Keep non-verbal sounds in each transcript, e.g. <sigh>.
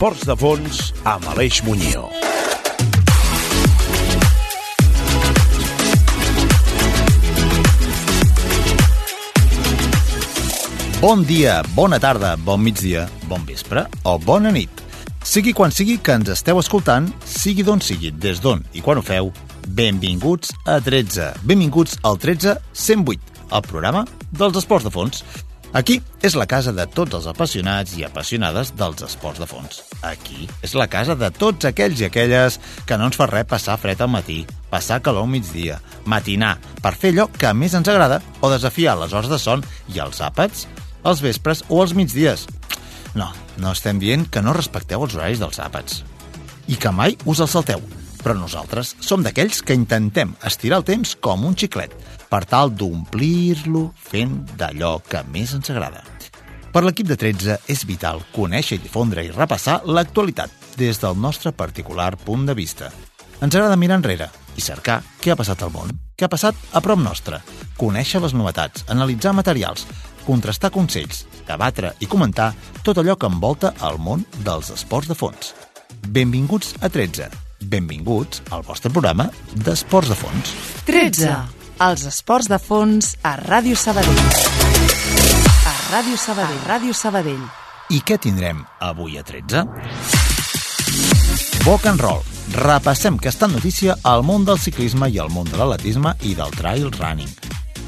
13. Esports de fons amb Aleix Muñoz. Bon dia, bona tarda, bon migdia, bon vespre o bona nit. Sigui quan sigui que ens esteu escoltant, sigui d'on sigui, des d'on i quan ho feu, benvinguts a 13. Benvinguts al 13 108, el programa dels esports de fons. Aquí és la casa de tots els apassionats i apassionades dels esports de fons. Aquí és la casa de tots aquells i aquelles que no ens fa res passar fred al matí, passar calor al migdia, matinar, per fer allò que més ens agrada o desafiar les hores de son i els àpats, els vespres o els migdies. No, no estem dient que no respecteu els horaris dels àpats i que mai us els salteu, però nosaltres som d'aquells que intentem estirar el temps com un xiclet, per tal d'omplir-lo fent d'allò que més ens agrada. Per l'equip de 13 és vital conèixer, difondre i repassar l'actualitat des del nostre particular punt de vista. Ens agrada mirar enrere i cercar què ha passat al món, què ha passat a prop nostre, conèixer les novetats, analitzar materials, contrastar consells, debatre i comentar tot allò que envolta el món dels esports de fons. Benvinguts a 13. Benvinguts al vostre programa d'Esports de Fons. 13. Els esports de fons a Ràdio Sabadell. A Ràdio Sabadell. Ràdio Sabadell. I què tindrem avui a 13? Boc and roll. Repassem que està en notícia al món del ciclisme i al món de l'atletisme i del trail running.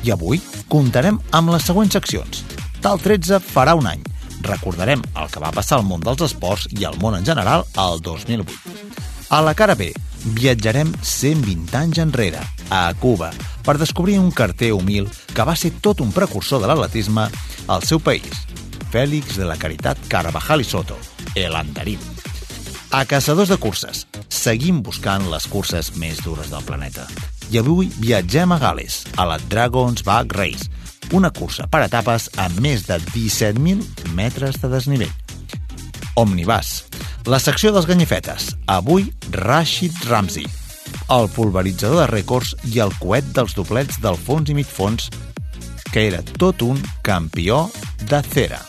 I avui comptarem amb les següents seccions. Tal 13 farà un any. Recordarem el que va passar al món dels esports i al món en general al 2008. A la cara B, viatjarem 120 anys enrere, a Cuba, per descobrir un carter humil que va ser tot un precursor de l'atletisme al seu país, Fèlix de la Caritat Carvajal i Soto, el andarín. A Caçadors de Curses, seguim buscant les curses més dures del planeta. I avui viatgem a Gales, a la Dragon's Back Race, una cursa per etapes amb més de 17.000 metres de desnivell. Omnibus, la secció dels ganyifetes. Avui, Rashid Ramsey, el pulveritzador de rècords i el coet dels doblets del fons i mig fons, que era tot un campió de cera.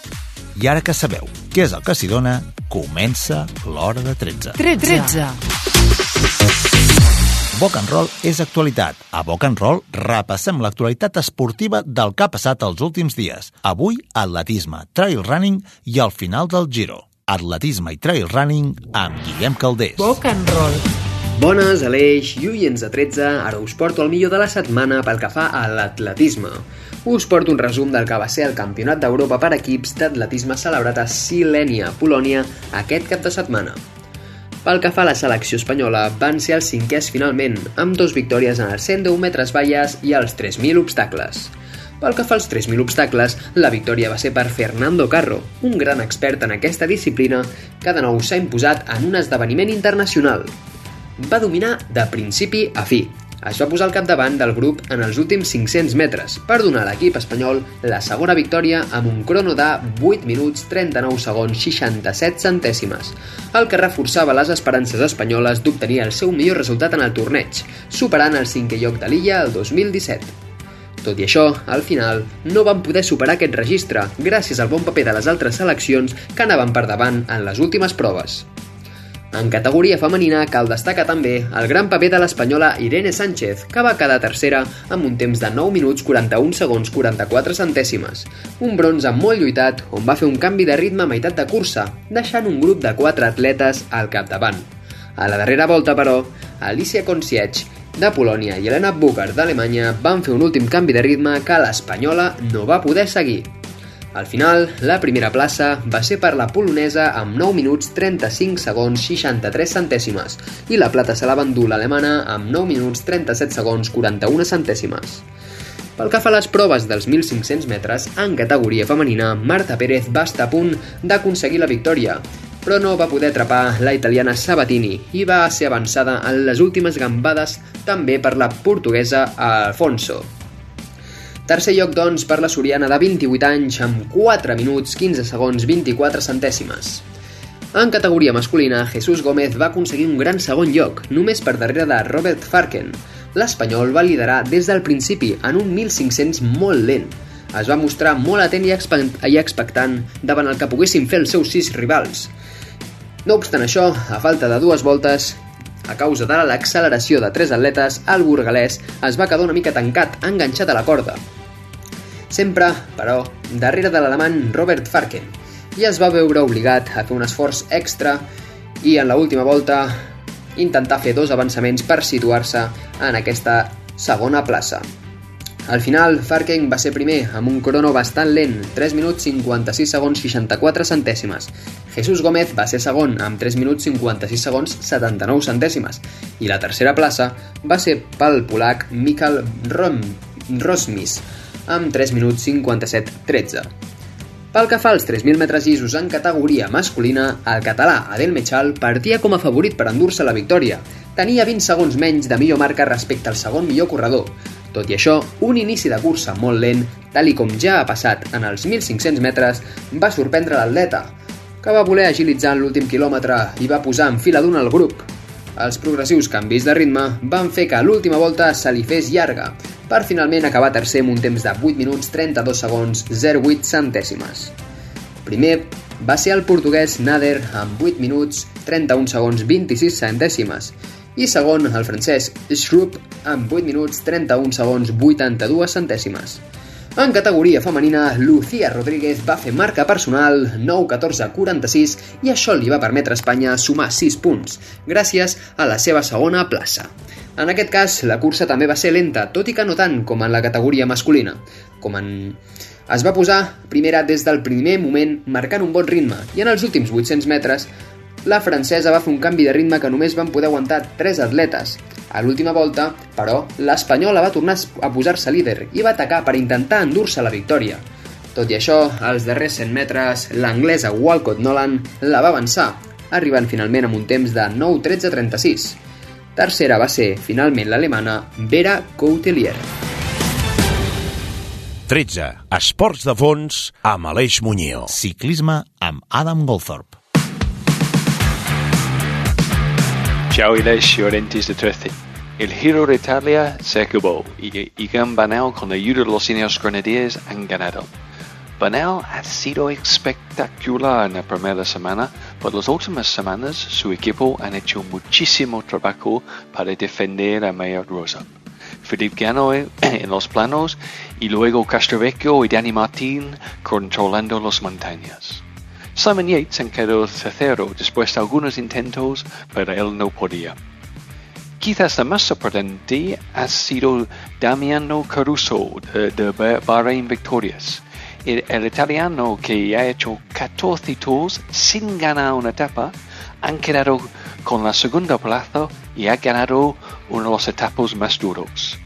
I ara que sabeu què és el que s'hi dona, comença l'hora de 13. 13. Boc and Roll és actualitat. A Boc and Roll repassem l'actualitat esportiva del que ha passat els últims dies. Avui, atletisme, trail running i al final del Giro. Atletisme i trail running amb Guillem Caldés. Boc and roll. Bones, Aleix oients de 13, ara us porto el millor de la setmana pel que fa a l'atletisme. Us porto un resum del que va ser el Campionat d'Europa per equips d'atletisme celebrat a Silènia, Polònia, aquest cap de setmana. Pel que fa a la selecció espanyola, van ser els cinquers finalment, amb dos victòries en els 110 metres valles i els 3.000 obstacles. Pel que fa als 3.000 obstacles, la victòria va ser per Fernando Carro, un gran expert en aquesta disciplina que de nou s'ha imposat en un esdeveniment internacional. Va dominar de principi a fi. Es va posar al capdavant del grup en els últims 500 metres per donar a l'equip espanyol la segona victòria amb un crono de 8 minuts 39 segons 67 centèsimes, el que reforçava les esperances espanyoles d'obtenir el seu millor resultat en el torneig, superant el cinquè lloc de l'illa el 2017. Tot i això, al final, no van poder superar aquest registre gràcies al bon paper de les altres seleccions que anaven per davant en les últimes proves. En categoria femenina cal destacar també el gran paper de l'espanyola Irene Sánchez, que va quedar tercera amb un temps de 9 minuts 41 segons 44 centèsimes. Un bronze molt lluitat on va fer un canvi de ritme a meitat de cursa, deixant un grup de 4 atletes al capdavant. A la darrera volta, però, Alicia Konciec de Polònia i Helena Bucher d'Alemanya van fer un últim canvi de ritme que l'espanyola no va poder seguir. Al final, la primera plaça va ser per la polonesa amb 9 minuts 35 segons 63 centèsimes i la plata se la va endur l'alemana amb 9 minuts 37 segons 41 centèsimes. Pel que fa a les proves dels 1.500 metres, en categoria femenina, Marta Pérez va estar a punt d'aconseguir la victòria, però no va poder atrapar la italiana Sabatini i va ser avançada en les últimes gambades també per la portuguesa Alfonso. Tercer lloc, doncs, per la soriana de 28 anys amb 4 minuts 15 segons 24 centèsimes. En categoria masculina, Jesús Gómez va aconseguir un gran segon lloc, només per darrere de Robert Farken. L'espanyol va liderar des del principi en un 1.500 molt lent. Es va mostrar molt atent i, expe i expectant davant el que poguessin fer els seus sis rivals. No obstant això, a falta de dues voltes, a causa de l'acceleració de tres atletes, el burgalès es va quedar una mica tancat, enganxat a la corda. Sempre, però, darrere de l'alemany Robert Farken, i es va veure obligat a fer un esforç extra i en l'última volta intentar fer dos avançaments per situar-se en aquesta segona plaça. Al final, Farken va ser primer amb un crono bastant lent, 3 minuts 56 segons 64 centèsimes. Jesús Gómez va ser segon amb 3 minuts 56 segons 79 centèsimes. I la tercera plaça va ser pel polac Mikal Rom Rosmis amb 3 minuts 57 13. Pel que fa als 3.000 metres llisos en categoria masculina, el català Adel Mechal partia com a favorit per endur-se la victòria. Tenia 20 segons menys de millor marca respecte al segon millor corredor, tot i això, un inici de cursa molt lent, tal i com ja ha passat en els 1.500 metres, va sorprendre l'atleta, que va voler agilitzar l'últim quilòmetre i va posar en fila d'un al grup. Els progressius canvis de ritme van fer que l'última volta se li fes llarga, per finalment acabar tercer amb un temps de 8 minuts 32 segons 0,8 centèsimes. Primer va ser el portuguès Nader amb 8 minuts 31 segons 26 centèsimes i segon el francès Schrupp amb 8 minuts 31 segons 82 centèsimes. En categoria femenina, Lucía Rodríguez va fer marca personal 9-14-46 i això li va permetre a Espanya sumar 6 punts, gràcies a la seva segona plaça. En aquest cas, la cursa també va ser lenta, tot i que no tant com en la categoria masculina. Com en... Es va posar primera des del primer moment marcant un bon ritme i en els últims 800 metres la francesa va fer un canvi de ritme que només van poder aguantar 3 atletes. A l'última volta, però, l'espanyola va tornar a posar-se líder i va atacar per intentar endur-se la victòria. Tot i això, als darrers 100 metres, l'anglesa Walcott Nolan la va avançar, arribant finalment amb un temps de 9-13-36. Tercera va ser, finalment, l'alemana Vera Coutelier. 13. Esports de fons amb Aleix Muñoz. Ciclisme amb Adam Goldthorpe. Ilesh, Llorentis de 13. El Giro de Italia se acabó y Igan Banal con la ayuda de los Ineos Grenadiers han ganado. Banal ha sido espectacular en la primera semana, por las últimas semanas su equipo han hecho muchísimo trabajo para defender a Mayor Rosa. Philippe ganó <clears throat> en los planos y luego Castrovecchio y Dani Martín controlando las montañas. Simon Yates se quedó tercero después de algunos intentos, pero él no podía. Quizás la más sorprendente ha sido Damiano Caruso de, Bahrain Victorias. El, italiano que ha hecho 14 tours sin ganar una etapa, han quedado con la segunda plaza y ha ganado uno de los etapas más duros.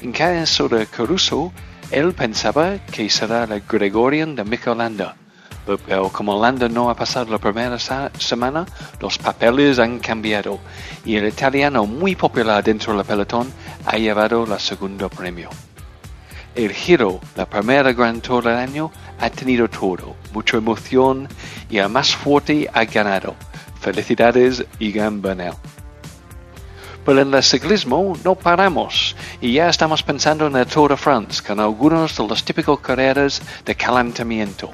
En caso de Caruso, él pensaba que será el Gregorian de Michelanda, pero como Landa no ha pasado la primera semana, los papeles han cambiado y el italiano muy popular dentro del pelotón ha llevado el segundo premio. El Giro, la primera Gran Tour del año, ha tenido todo, mucha emoción y el más fuerte ha ganado. Felicidades, Igan Bernal. Pero en el ciclismo no paramos y ya estamos pensando en el Tour de France con algunos de los típicos carreras de calentamiento.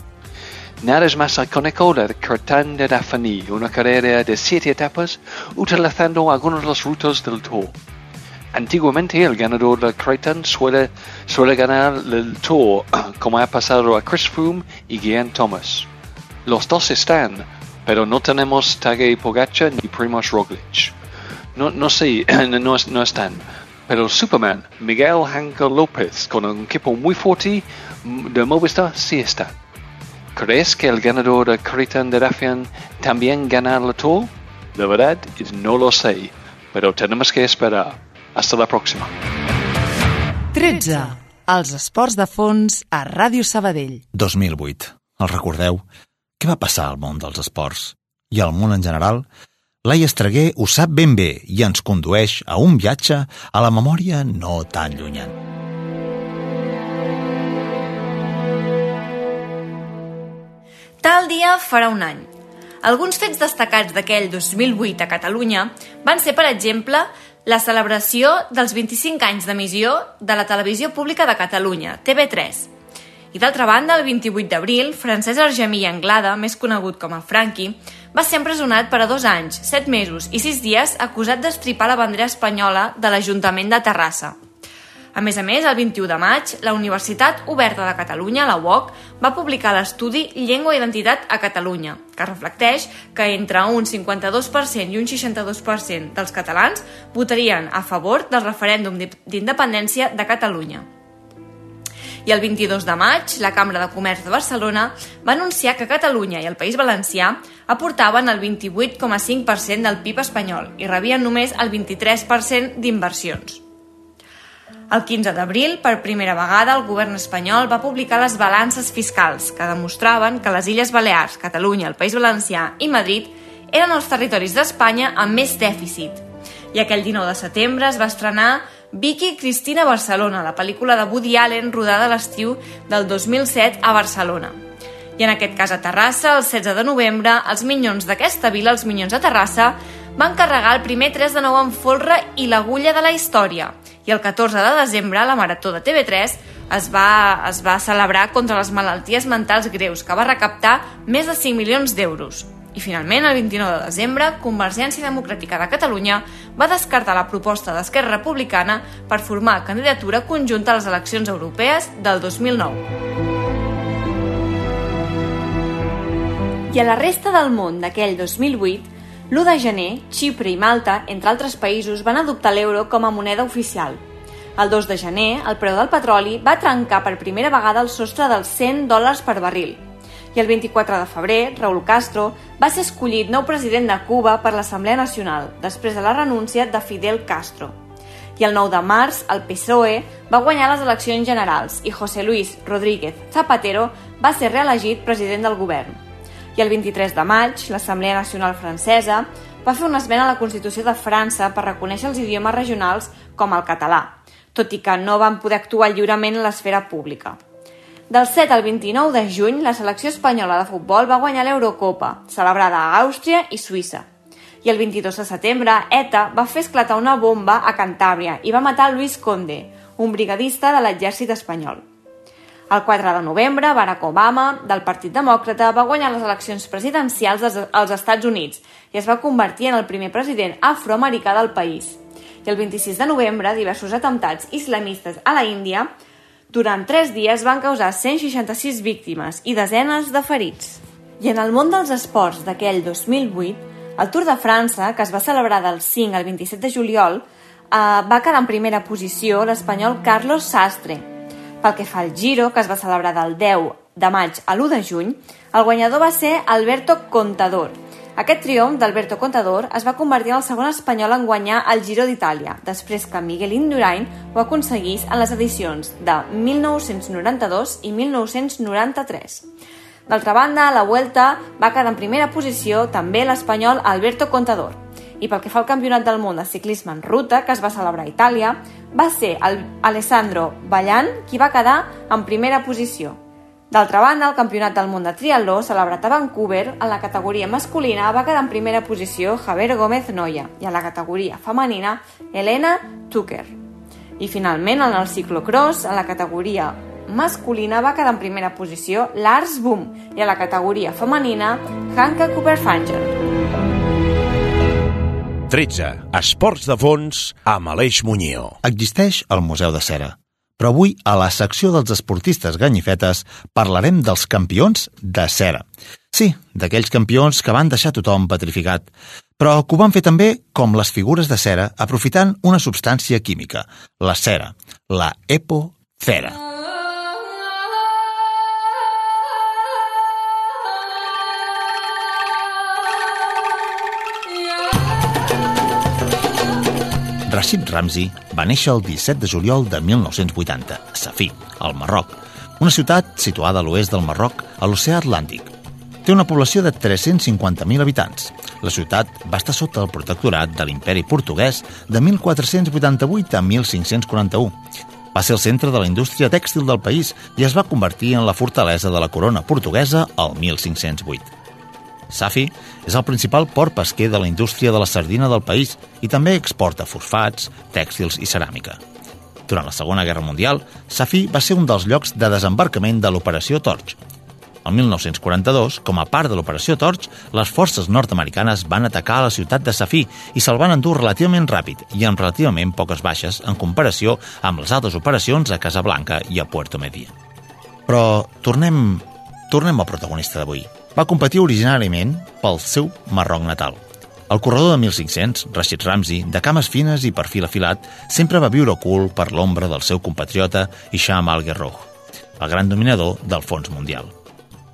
Nada es más icónico del Cretan de Dafani, una carrera de siete etapas utilizando algunos de los rutas del Tour. Antiguamente el ganador del Cretan suele, suele ganar el Tour, <clears throat> como ha pasado a Chris Froome y Guian Thomas. Los dos están, pero no tenemos Tadej Pogacar ni Primoz Roglic. No, no sé, <clears throat> no, no están. Pero Superman, Miguel Ángel López, con un equipo muy fuerte de Movistar, sí está. ¿Crees que el ganador de Cretan de Rafian también gana el Tour? La verdad es no lo sé, pero tenemos que esperar. Hasta la próxima. 13. Els esports de fons a Ràdio Sabadell. 2008. El recordeu? Què va passar al món dels esports? I al món en general? Laia Estreguer ho sap ben bé i ens condueix a un viatge a la memòria no tan llunyana. Tal dia farà un any. Alguns fets destacats d'aquell 2008 a Catalunya van ser, per exemple, la celebració dels 25 anys d'emissió de la televisió pública de Catalunya, TV3, I d'altra banda, el 28 d'abril, Francesc Argemí Anglada, més conegut com a Franqui, va ser empresonat per a dos anys, set mesos i sis dies acusat d'estripar la bandera espanyola de l'Ajuntament de Terrassa. A més a més, el 21 de maig, la Universitat Oberta de Catalunya, la UOC, va publicar l'estudi Llengua i Identitat a Catalunya, que reflecteix que entre un 52% i un 62% dels catalans votarien a favor del referèndum d'independència de Catalunya. I el 22 de maig, la Cambra de Comerç de Barcelona va anunciar que Catalunya i el País Valencià aportaven el 28,5% del PIB espanyol i rebien només el 23% d'inversions. El 15 d'abril, per primera vegada, el govern espanyol va publicar les balances fiscals, que demostraven que les Illes Balears, Catalunya, el País Valencià i Madrid eren els territoris d'Espanya amb més dèficit. I aquell 19 de setembre es va estrenar Vicky Cristina Barcelona, la pel·lícula de Woody Allen rodada l'estiu del 2007 a Barcelona. I en aquest cas a Terrassa, el 16 de novembre, els minyons d'aquesta vila, els minyons de Terrassa, van carregar el primer 3 de 9 en folre i l'agulla de la història – i el 14 de desembre la Marató de TV3 es va, es va celebrar contra les malalties mentals greus, que va recaptar més de 5 milions d'euros. I finalment, el 29 de desembre, Convergència Democràtica de Catalunya va descartar la proposta d'Esquerra Republicana per formar candidatura conjunta a les eleccions europees del 2009. I a la resta del món d'aquell 2008, L'1 de gener, Xipre i Malta, entre altres països, van adoptar l'euro com a moneda oficial. El 2 de gener, el preu del petroli va trencar per primera vegada el sostre dels 100 dòlars per barril. I el 24 de febrer, Raúl Castro va ser escollit nou president de Cuba per l'Assemblea Nacional, després de la renúncia de Fidel Castro. I el 9 de març, el PSOE va guanyar les eleccions generals i José Luis Rodríguez Zapatero va ser reelegit president del govern i el 23 de maig l'Assemblea Nacional Francesa va fer una esmena a la Constitució de França per reconèixer els idiomes regionals com el català, tot i que no van poder actuar lliurement en l'esfera pública. Del 7 al 29 de juny, la selecció espanyola de futbol va guanyar l'Eurocopa, celebrada a Àustria i Suïssa. I el 22 de setembre, ETA va fer esclatar una bomba a Cantàbria i va matar Luis Conde, un brigadista de l'exèrcit espanyol. El 4 de novembre, Barack Obama, del Partit Demòcrata, va guanyar les eleccions presidencials als Estats Units i es va convertir en el primer president afroamericà del país. I el 26 de novembre, diversos atemptats islamistes a la Índia durant tres dies van causar 166 víctimes i desenes de ferits. I en el món dels esports d'aquell 2008, el Tour de França, que es va celebrar del 5 al 27 de juliol, eh, va quedar en primera posició l'espanyol Carlos Sastre, pel que fa al Giro, que es va celebrar del 10 de maig a l'1 de juny, el guanyador va ser Alberto Contador. Aquest triomf d'Alberto Contador es va convertir en el segon espanyol en guanyar el Giro d'Itàlia, després que Miguel Indurain ho aconseguís en les edicions de 1992 i 1993. D'altra banda, a la Vuelta va quedar en primera posició també l'espanyol Alberto Contador. I pel que fa al Campionat del Món de Ciclisme en ruta, que es va celebrar a Itàlia, va ser el Alessandro Ballan qui va quedar en primera posició. D'altra banda, el Campionat del Món de Triatló, celebrat a Vancouver, en la categoria masculina va quedar en primera posició Javier Gómez Noya i en la categoria femenina Helena Tucker. I finalment, en el ciclocross, en la categoria masculina va quedar en primera posició Lars Boom i a la categoria femenina Hanka Cooper-Fanger. 13. Esports de fons amb Aleix Muñoz. Existeix el Museu de Cera, però avui, a la secció dels esportistes ganyifetes, parlarem dels campions de cera. Sí, d'aquells campions que van deixar tothom petrificat, però que ho van fer també com les figures de cera, aprofitant una substància química, la cera, la epocera. Rashid Ramzi va néixer el 17 de juliol de 1980 a Safí, al Marroc, una ciutat situada a l'oest del Marroc, a l'oceà Atlàntic. Té una població de 350.000 habitants. La ciutat va estar sota el protectorat de l'imperi portuguès de 1488 a 1541. Va ser el centre de la indústria tèxtil del país i es va convertir en la fortalesa de la corona portuguesa al 1508. Safi és el principal port pesquer de la indústria de la sardina del país i també exporta fosfats, tèxtils i ceràmica. Durant la Segona Guerra Mundial, Safí va ser un dels llocs de desembarcament de l'Operació Torch. El 1942, com a part de l'Operació Torch, les forces nord-americanes van atacar la ciutat de Safí i se'l van endur relativament ràpid i amb relativament poques baixes en comparació amb les altres operacions a Casablanca i a Puerto Media. Però tornem, tornem al protagonista d'avui. Va competir originàriament pel seu Marroc natal. El corredor de 1500, Rashid Ramzi, de cames fines i perfil afilat, sempre va viure ocult per l'ombra del seu compatriota Isham Al-Gerrouj, el gran dominador del fons mundial.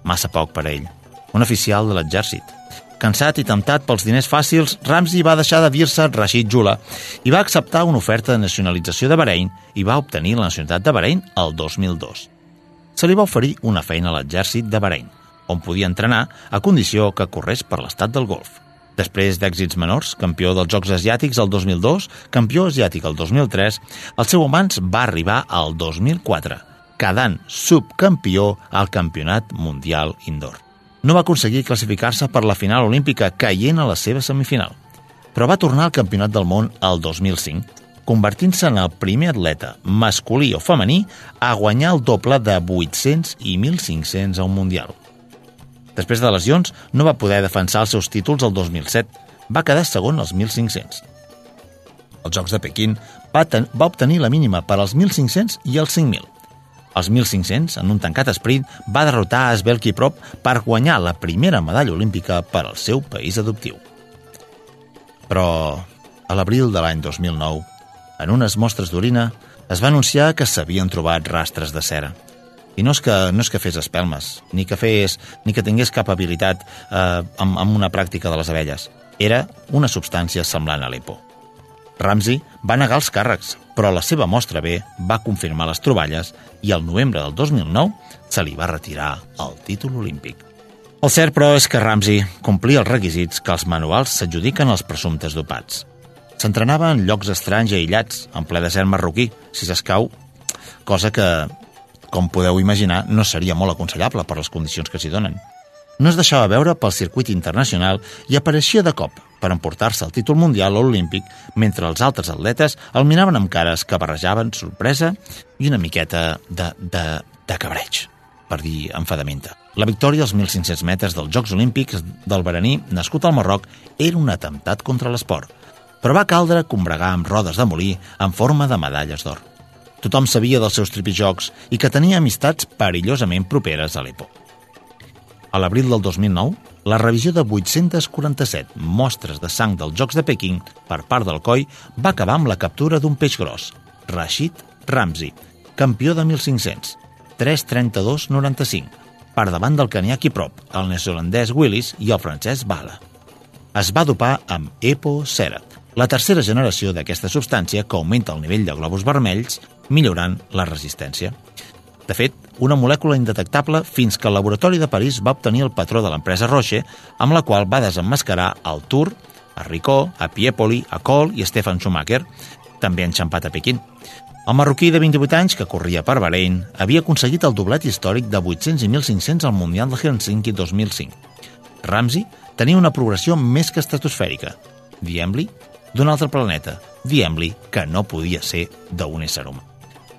Massa poc per ell. Un oficial de l'exèrcit. Cansat i temptat pels diners fàcils, Ramzi va deixar de dir-se Rashid Jula i va acceptar una oferta de nacionalització de Bahrein i va obtenir la nacionalitat de Bahrein el 2002. Se li va oferir una feina a l'exèrcit de Bahrein, on podia entrenar a condició que corrés per l'estat del Golf. Després d'èxits menors, campió dels Jocs Asiàtics el 2002, campió asiàtic el 2003, el seu humans va arribar al 2004, quedant subcampió al Campionat Mundial Indoor. No va aconseguir classificar-se per la final olímpica caient a la seva semifinal, però va tornar al Campionat del Món el 2005, convertint-se en el primer atleta, masculí o femení, a guanyar el doble de 800 i 1.500 a un Mundial. Després de lesions, no va poder defensar els seus títols el 2007. Va quedar segon als 1.500. Els Jocs de Pequín va, ten va obtenir la mínima per als 1.500 i els 5.000. Els 1.500, en un tancat sprint, va derrotar a Svel Kiprop per guanyar la primera medalla olímpica per al seu país adoptiu. Però, a l'abril de l'any 2009, en unes mostres d'orina, es va anunciar que s'havien trobat rastres de cera. I no és que, no és que fes espelmes, ni que fes, ni que tingués cap habilitat eh, amb, amb una pràctica de les abelles. Era una substància semblant a l'EPO. Ramsey va negar els càrrecs, però la seva mostra B va confirmar les troballes i el novembre del 2009 se li va retirar el títol olímpic. El cert, però, és que Ramsey complia els requisits que els manuals s'adjudiquen als presumptes dopats. S'entrenava en llocs estranys i aïllats, en ple desert marroquí, si s'escau, cosa que com podeu imaginar, no seria molt aconsellable per les condicions que s'hi donen. No es deixava veure pel circuit internacional i apareixia de cop per emportar-se el títol mundial o olímpic mentre els altres atletes el miraven amb cares que barrejaven sorpresa i una miqueta de, de, de cabreig, per dir enfadamenta. La victòria als 1.500 metres dels Jocs Olímpics del Baraní, nascut al Marroc, era un atemptat contra l'esport, però va caldre combregar amb rodes de molí en forma de medalles d'or. Tothom sabia dels seus tripijocs i que tenia amistats perillosament properes a l'EPO. A l'abril del 2009, la revisió de 847 mostres de sang dels Jocs de Pequín per part del COI va acabar amb la captura d'un peix gros, Rashid Ramzi, campió de 1.500, 3.32.95, per davant del canià Kiprop, el neozelandès Willis i el francès Bala. Es va dopar amb EPO Cera, la tercera generació d'aquesta substància que augmenta el nivell de globus vermells, millorant la resistència. De fet, una molècula indetectable fins que el laboratori de París va obtenir el patró de l'empresa Roche, amb la qual va desenmascarar el Tour, a Ricó, a Piepoli, a Kohl i Stefan Schumacher, també enxampat a Pequín. El marroquí de 28 anys, que corria per Bahrein, havia aconseguit el doblet històric de 800 i 1.500 al Mundial de Helsinki 2005. Ramsey tenia una progressió més que estratosfèrica. Diem-li d'un altre planeta. Diem-li que no podia ser d'un ésser humà.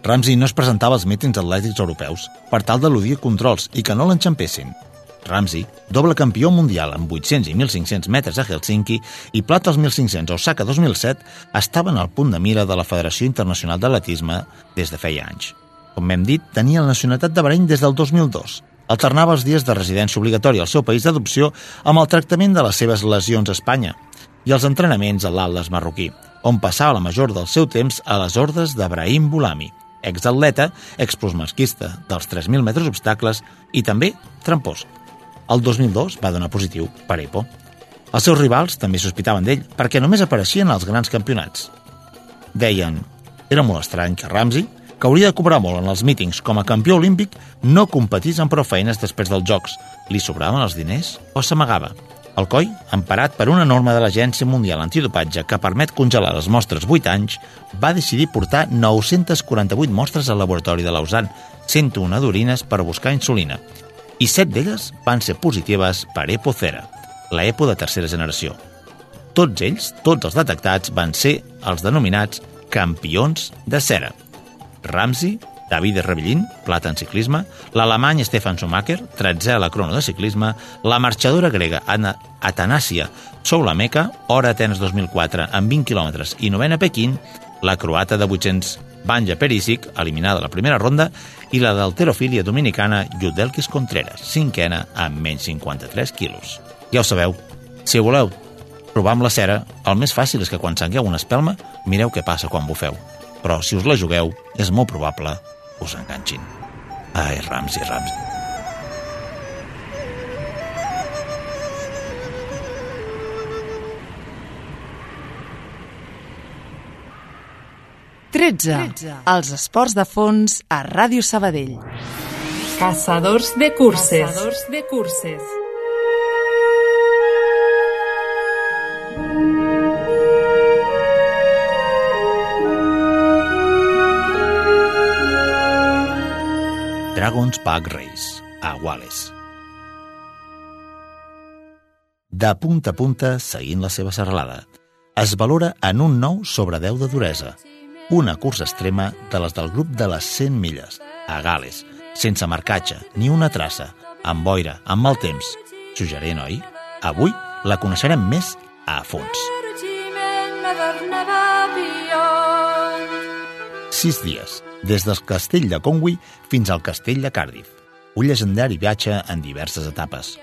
Ramsey no es presentava als mítings atlètics europeus per tal d'eludir controls i que no l'enxampessin. Ramsey, doble campió mundial amb 800 i 1.500 metres a Helsinki i plata als 1.500 a Osaka 2007, estava en el punt de mira de la Federació Internacional d'Atletisme des de feia anys. Com hem dit, tenia la nacionalitat de Bahrein des del 2002. Alternava els dies de residència obligatòria al seu país d'adopció amb el tractament de les seves lesions a Espanya i els entrenaments a l'Atlas marroquí, on passava la major del seu temps a les ordres d'Abrahim Boulami, exatleta, explusmasquista dels 3.000 metres obstacles i també trampós. El 2002 va donar positiu per EPO. Els seus rivals també sospitaven d'ell perquè només apareixien als grans campionats. Deien, era molt estrany que Ramsey, que hauria de cobrar molt en els mítings com a campió olímpic, no competís amb prou feines després dels Jocs. Li sobraven els diners o s'amagava? El COI, emparat per una norma de l'Agència Mundial Antidopatge que permet congelar les mostres 8 anys, va decidir portar 948 mostres al laboratori de Lausanne, 101 d'orines per buscar insulina, i 7 d'elles van ser positives per EPO-Cera, la EPO de tercera generació. Tots ells, tots els detectats, van ser els denominats campions de cera. Ramsey, David Rebellín, plata en ciclisme, l'alemany Stefan Schumacher, 13 a la crono de ciclisme, la marxadora grega Anna Atanàsia Soulameca, hora Atenes 2004 amb 20 km i novena Pequín, la croata de 800 Banja Perisic, eliminada a la primera ronda, i la d'alterofília dominicana Judelkis Contreras, cinquena amb menys 53 quilos. Ja ho sabeu, si voleu provar amb la cera, el més fàcil és que quan sangueu una espelma, mireu què passa quan bufeu. Però si us la jugueu, és molt probable us enganxin. Ai, rams i rams. 13. Els esports de fons a Ràdio Sabadell. Caçadors de curses. Caçadors de curses. Dragon's Back Race, a Wales. De punta a punta, seguint la seva serralada, es valora en un 9 sobre 10 de duresa, una cursa extrema de les del grup de les 100 milles, a Gales, sense marcatge, ni una traça, amb boira, amb mal temps. Suggerent, oi? Avui la coneixerem més a fons. Sis dies, des del castell de Conwy fins al castell de Cardiff. Un legendari viatge en diverses etapes.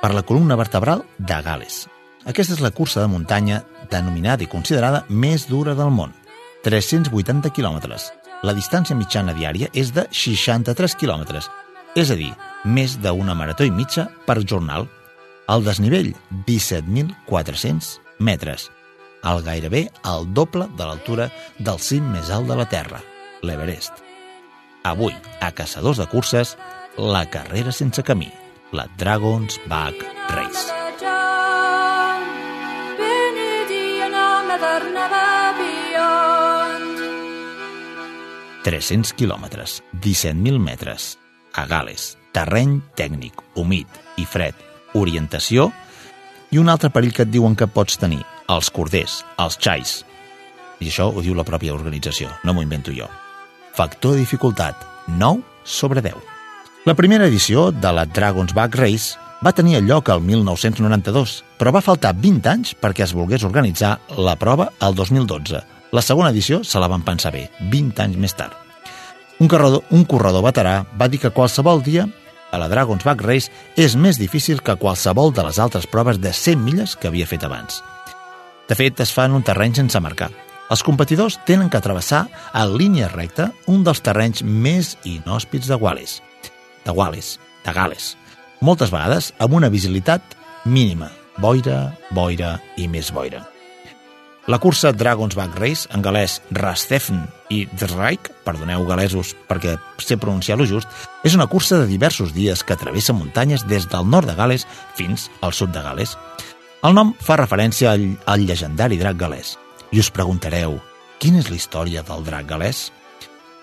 Per la columna vertebral de Gales. Aquesta és la cursa de muntanya denominada i considerada més dura del món. 380 quilòmetres. La distància mitjana diària és de 63 quilòmetres, és a dir, més d'una marató i mitja per jornal. El desnivell, 17.400 metres, el gairebé el doble de l'altura del cim més alt de la Terra, l'Everest. Avui, a Caçadors de Curses, la carrera sense camí, la Dragon's Back Race. 300 quilòmetres, 17.000 metres, a Gales, terreny tècnic, humit i fred, orientació i un altre perill que et diuen que pots tenir, els corders, els xais. I això ho diu la pròpia organització, no m'ho invento jo. Factor de dificultat, 9 sobre 10. La primera edició de la Dragon's Back Race va tenir lloc el 1992, però va faltar 20 anys perquè es volgués organitzar la prova el 2012, la segona edició se la van pensar bé, 20 anys més tard. Un corredor, un corredor veterà va dir que qualsevol dia a la Dragon's Back Race és més difícil que qualsevol de les altres proves de 100 milles que havia fet abans. De fet, es fa en un terreny sense marcar. Els competidors tenen que travessar a línia recta un dels terrenys més inhòspits de Wales, de Wales, de Gales, moltes vegades amb una visibilitat mínima, boira, boira i més boira. La cursa Dragon's Back Race, en galès Rastefn i Drake, perdoneu galesos perquè sé pronunciar-lo just, és una cursa de diversos dies que travessa muntanyes des del nord de Gales fins al sud de Gales. El nom fa referència al, al llegendari drac galès. I us preguntareu, quina és la història del drac galès?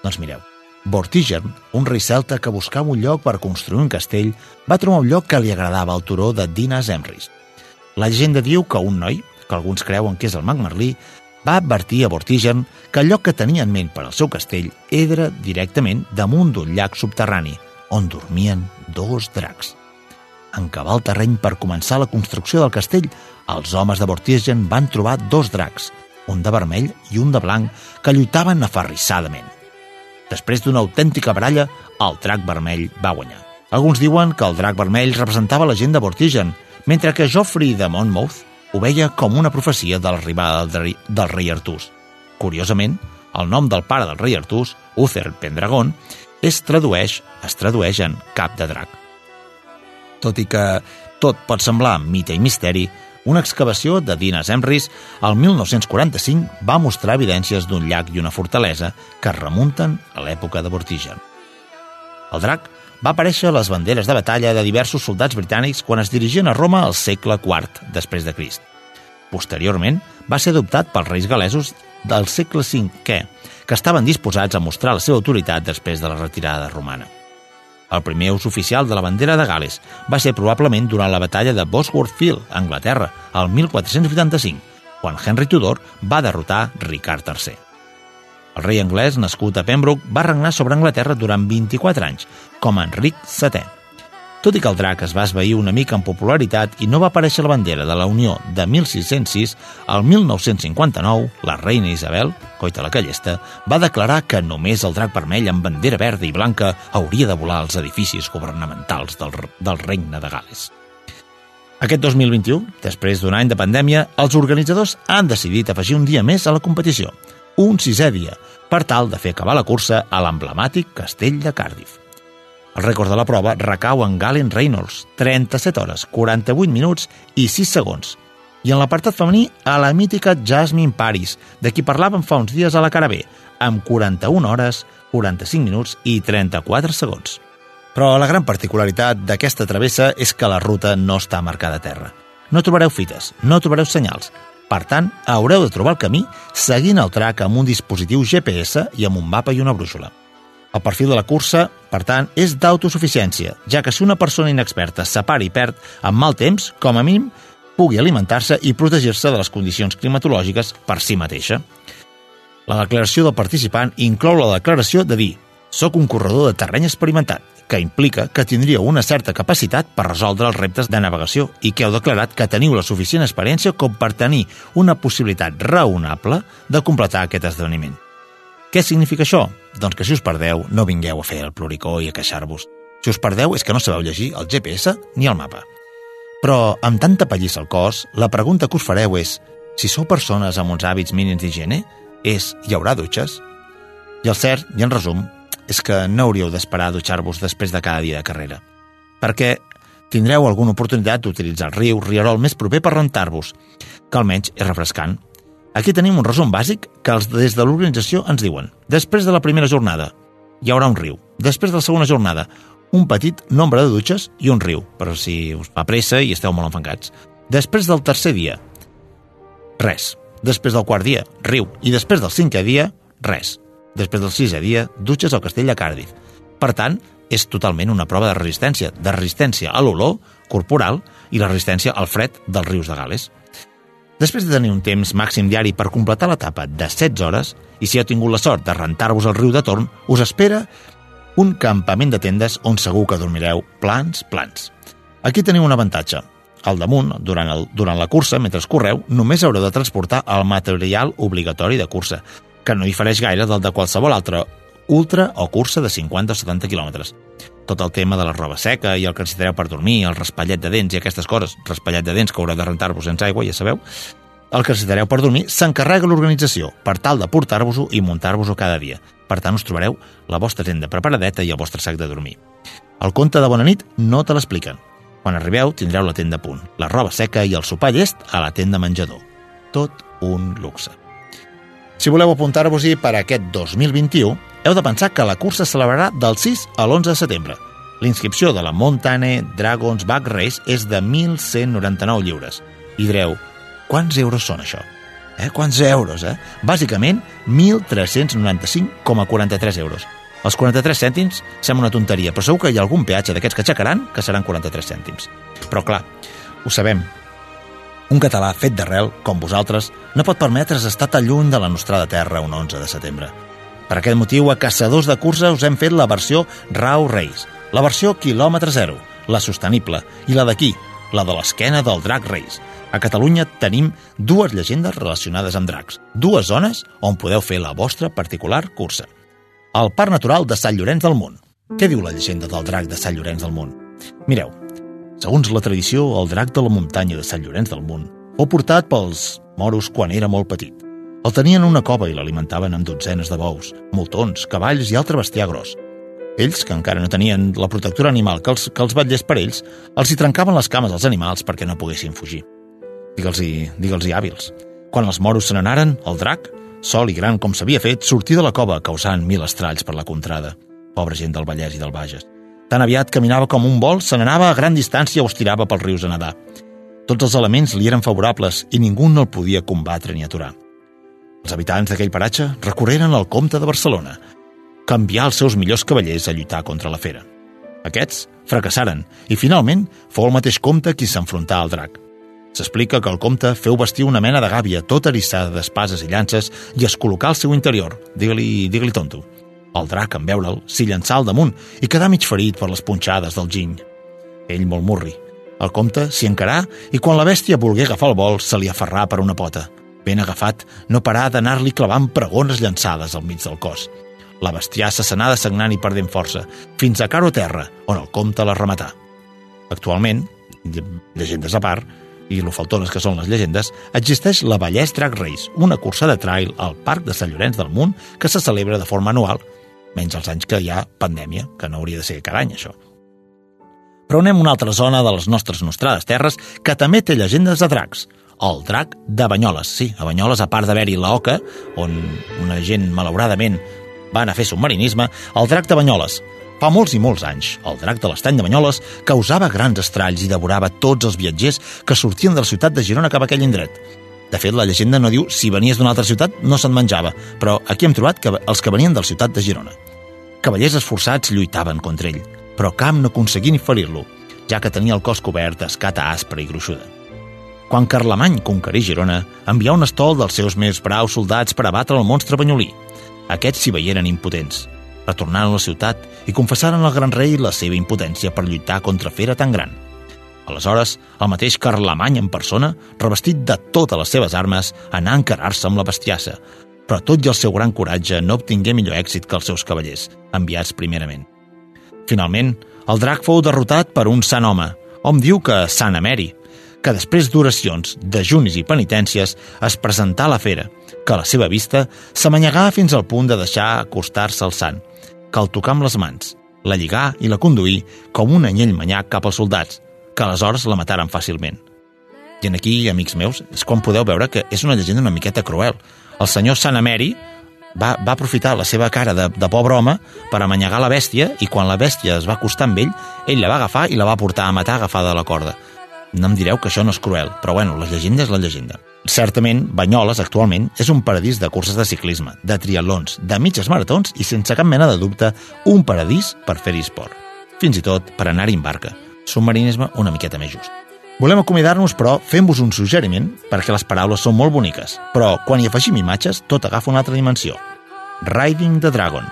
Doncs mireu, Vortigern, un rei celta que buscava un lloc per construir un castell, va trobar un lloc que li agradava al turó de Dinas Emrys. La llegenda diu que un noi, que alguns creuen que és el mag Merlí, va advertir a Vortigern que el lloc que tenia en ment per al seu castell era directament damunt d'un llac subterrani, on dormien dos dracs. En cavar el terreny per començar la construcció del castell, els homes de Vortigern van trobar dos dracs, un de vermell i un de blanc, que lluitaven aferrissadament. Després d'una autèntica baralla, el drac vermell va guanyar. Alguns diuen que el drac vermell representava la gent de Vortigern, mentre que Joffrey de Monmouth ho veia com una profecia de l'arribada del, rei, del rei Artús. Curiosament, el nom del pare del rei Artús, Uther Pendragon, es tradueix, es tradueix en cap de drac. Tot i que tot pot semblar mite i misteri, una excavació de Dinas Emrys al 1945 va mostrar evidències d'un llac i una fortalesa que remunten a l'època de Vortigen. El drac va aparèixer a les banderes de batalla de diversos soldats britànics quan es dirigien a Roma al segle IV després de Crist. Posteriorment, va ser adoptat pels reis galesos del segle V, que estaven disposats a mostrar la seva autoritat després de la retirada romana. El primer ús oficial de la bandera de Gales va ser probablement durant la batalla de Bosworth Field, Anglaterra, el 1485, quan Henry Tudor va derrotar Ricard III. El rei anglès, nascut a Pembroke, va regnar sobre Anglaterra durant 24 anys, com Enric VII. Tot i que el drac es va esvair una mica en popularitat i no va aparèixer la bandera de la Unió de 1606, al 1959, la reina Isabel, coita la callesta, va declarar que només el drac vermell amb bandera verda i blanca hauria de volar als edificis governamentals del, del regne de Gales. Aquest 2021, després d'un any de pandèmia, els organitzadors han decidit afegir un dia més a la competició, un sisè dia, per tal de fer acabar la cursa a l'emblemàtic castell de Cardiff. El rècord de la prova recau en Galen Reynolds, 37 hores, 48 minuts i 6 segons. I en l'apartat femení, a la mítica Jasmine Paris, de qui parlàvem fa uns dies a la cara B, amb 41 hores, 45 minuts i 34 segons. Però la gran particularitat d'aquesta travessa és que la ruta no està marcada a terra. No trobareu fites, no trobareu senyals. Per tant, haureu de trobar el camí seguint el track amb un dispositiu GPS i amb un mapa i una brúixola. El perfil de la cursa, per tant, és d'autosuficiència, ja que si una persona inexperta separa i perd amb mal temps, com a mínim, pugui alimentar-se i protegir-se de les condicions climatològiques per si mateixa. La declaració del participant inclou la declaració de dir «Soc un corredor de terreny experimentat, que implica que tindríeu una certa capacitat per resoldre els reptes de navegació i que heu declarat que teniu la suficient experiència com per tenir una possibilitat raonable de completar aquest esdeveniment. Què significa això? Doncs que si us perdeu, no vingueu a fer el pluricó i a queixar-vos. Si us perdeu és que no sabeu llegir el GPS ni el mapa. Però, amb tanta pallissa al cos, la pregunta que us fareu és si sou persones amb uns hàbits mínims d'higiene, és hi haurà dutxes? I el cert, i en resum, és que no hauríeu d'esperar a dutxar-vos després de cada dia de carrera, perquè tindreu alguna oportunitat d'utilitzar el riu, rierol més proper per rentar-vos, que almenys és refrescant. Aquí tenim un resum bàsic que els des de l'organització ens diuen. Després de la primera jornada, hi haurà un riu. Després de la segona jornada, un petit nombre de dutxes i un riu, però si us fa pressa i esteu molt enfangats. Després del tercer dia, res. Després del quart dia, riu. I després del cinquè dia, res. Després del sisè dia, dutxes al castell de Cardiff. Per tant, és totalment una prova de resistència, de resistència a l'olor corporal i la resistència al fred dels rius de Gales. Després de tenir un temps màxim diari per completar l'etapa de 16 hores, i si heu tingut la sort de rentar-vos al riu de torn, us espera un campament de tendes on segur que dormireu plans, plans. Aquí teniu un avantatge. Al damunt, durant, el, durant la cursa, mentre correu, només haureu de transportar el material obligatori de cursa, que no difereix gaire del de qualsevol altre ultra o cursa de 50 o 70 quilòmetres. Tot el tema de la roba seca i el que necessitareu per dormir, el raspallet de dents i aquestes coses, raspallet de dents que haureu de rentar-vos sense aigua, ja sabeu, el que necessitareu per dormir s'encarrega l'organització per tal de portar-vos-ho i muntar-vos-ho cada dia. Per tant, us trobareu la vostra tenda preparadeta i el vostre sac de dormir. El conte de bona nit no te l'expliquen. Quan arribeu, tindreu la tenda a punt, la roba seca i el sopar llest a la tenda menjador. Tot un luxe. Si voleu apuntar-vos-hi per aquest 2021, heu de pensar que la cursa es celebrarà del 6 a l'11 de setembre. L'inscripció de la Montane Dragons Back Race és de 1.199 lliures. I direu, quants euros són això? Eh? Quants euros, eh? Bàsicament, 1.395,43 euros. Els 43 cèntims sembla una tonteria, però segur que hi ha algun peatge d'aquests que aixecaran que seran 43 cèntims. Però clar, ho sabem, un català fet d'arrel, com vosaltres, no pot permetre's estar tan lluny de la nostrada terra un 11 de setembre. Per aquest motiu, a Caçadors de Cursa us hem fet la versió Rau Race, la versió quilòmetre zero, la sostenible, i la d'aquí, la de l'esquena del Drac Race. A Catalunya tenim dues llegendes relacionades amb dracs, dues zones on podeu fer la vostra particular cursa. El Parc Natural de Sant Llorenç del Munt. Què diu la llegenda del drac de Sant Llorenç del Munt? Mireu, Segons la tradició, el drac de la muntanya de Sant Llorenç del Munt fou portat pels moros quan era molt petit. El tenien en una cova i l'alimentaven amb dotzenes de bous, moltons, cavalls i altre bestiar gros. Ells, que encara no tenien la protectora animal que els, que els vetllés per ells, els hi trencaven les cames als animals perquè no poguessin fugir. Digue'ls-hi digue'ls hàbils. Quan els moros se n'anaren, el drac, sol i gran com s'havia fet, sortia de la cova causant mil estralls per la contrada. Pobra gent del Vallès i del Bages. Tan aviat caminava com un vol, se n'anava a gran distància o es tirava pels rius a nedar. Tots els elements li eren favorables i ningú no el podia combatre ni aturar. Els habitants d'aquell paratge recorreren al comte de Barcelona, canviar els seus millors cavallers a lluitar contra la fera. Aquests fracassaren i finalment fou el mateix comte qui s'enfrontà al drac. S'explica que el comte feu vestir una mena de gàbia tota eriçada d'espases i llances i es col·locà al seu interior, digue-li digue tonto. El drac, en veure'l, s'hi llançà al damunt i quedà mig ferit per les punxades del giny. Ell molt murri. El comte s'hi encarà i quan la bèstia volgué agafar el vol se li aferrà per una pota. Ben agafat, no parà d'anar-li clavant pregones llançades al mig del cos. La bestiassa s'anà sagnant i perdent força, fins a caro terra, on el comte la rematà. Actualment, llegendes a part, i lo faltones que són les llegendes, existeix la Vallès Drag Race, una cursa de trail al Parc de Sant Llorenç del Munt que se celebra de forma anual, menys els anys que hi ha pandèmia, que no hauria de ser cada any, això. Però anem a una altra zona de les nostres nostrades terres que també té llegendes de dracs, el drac de Banyoles. Sí, a Banyoles, a part d'haver-hi la Oca, on una gent, malauradament, va anar a fer submarinisme, el drac de Banyoles, Fa molts i molts anys, el drac de l'estany de Banyoles causava grans estralls i devorava tots els viatgers que sortien de la ciutat de Girona cap a aquell indret. De fet, la llegenda no diu si venies d'una altra ciutat no se'n menjava, però aquí hem trobat que els que venien de la ciutat de Girona. Cavallers esforçats lluitaven contra ell, però cap no aconseguí ni ferir-lo, ja que tenia el cos cobert d'escata aspra i gruixuda. Quan Carlemany conquerí Girona, envià un estol dels seus més braus soldats per abatre el monstre banyolí. Aquests s'hi veieren impotents, retornaren a la ciutat i confessaren al gran rei la seva impotència per lluitar contra fera tan gran. Aleshores, el mateix Carlemany en persona, revestit de totes les seves armes, anà a encarar-se amb la bestiassa, però tot i el seu gran coratge no obtingué millor èxit que els seus cavallers, enviats primerament. Finalment, el drac fou derrotat per un sant home, hom diu que Sant Ameri, que després d'oracions, dejunis i penitències es presentà a la fera, que a la seva vista s'amanyegà fins al punt de deixar acostar-se al sant, que el tocà amb les mans, la lligà i la conduí com un anyell manyac cap als soldats, que aleshores la mataren fàcilment. I en aquí, amics meus, és quan podeu veure que és una llegenda una miqueta cruel. El senyor Sant Ameri va, va aprofitar la seva cara de, de pobre home per amanyegar la bèstia i quan la bèstia es va acostar amb ell, ell la va agafar i la va portar a matar agafada a la corda. No em direu que això no és cruel, però bueno, la llegenda és la llegenda. Certament, Banyoles actualment és un paradís de curses de ciclisme, de triatlons, de mitges maratons i sense cap mena de dubte un paradís per fer-hi esport. Fins i tot per anar-hi en barca. Submarinisme una miqueta més just. Volem acomiadar-nos, però, fent-vos un suggeriment, perquè les paraules són molt boniques, però quan hi afegim imatges, tot agafa una altra dimensió. Riding the Dragon,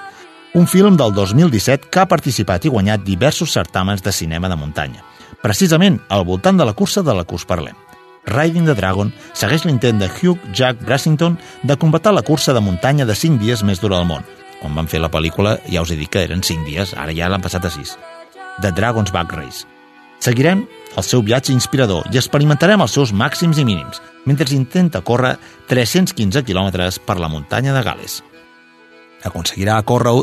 un film del 2017 que ha participat i guanyat diversos certàmens de cinema de muntanya, precisament al voltant de la cursa de la que us parlem. Riding the Dragon segueix l'intent de Hugh Jack Brassington de combatar la cursa de muntanya de 5 dies més dura del món. Quan van fer la pel·lícula ja us he dit que eren 5 dies, ara ja l'han passat a 6. The Dragon's Back Race. Seguirem el seu viatge inspirador i experimentarem els seus màxims i mínims mentre intenta córrer 315 quilòmetres per la muntanya de Gales. Aconseguirà córrer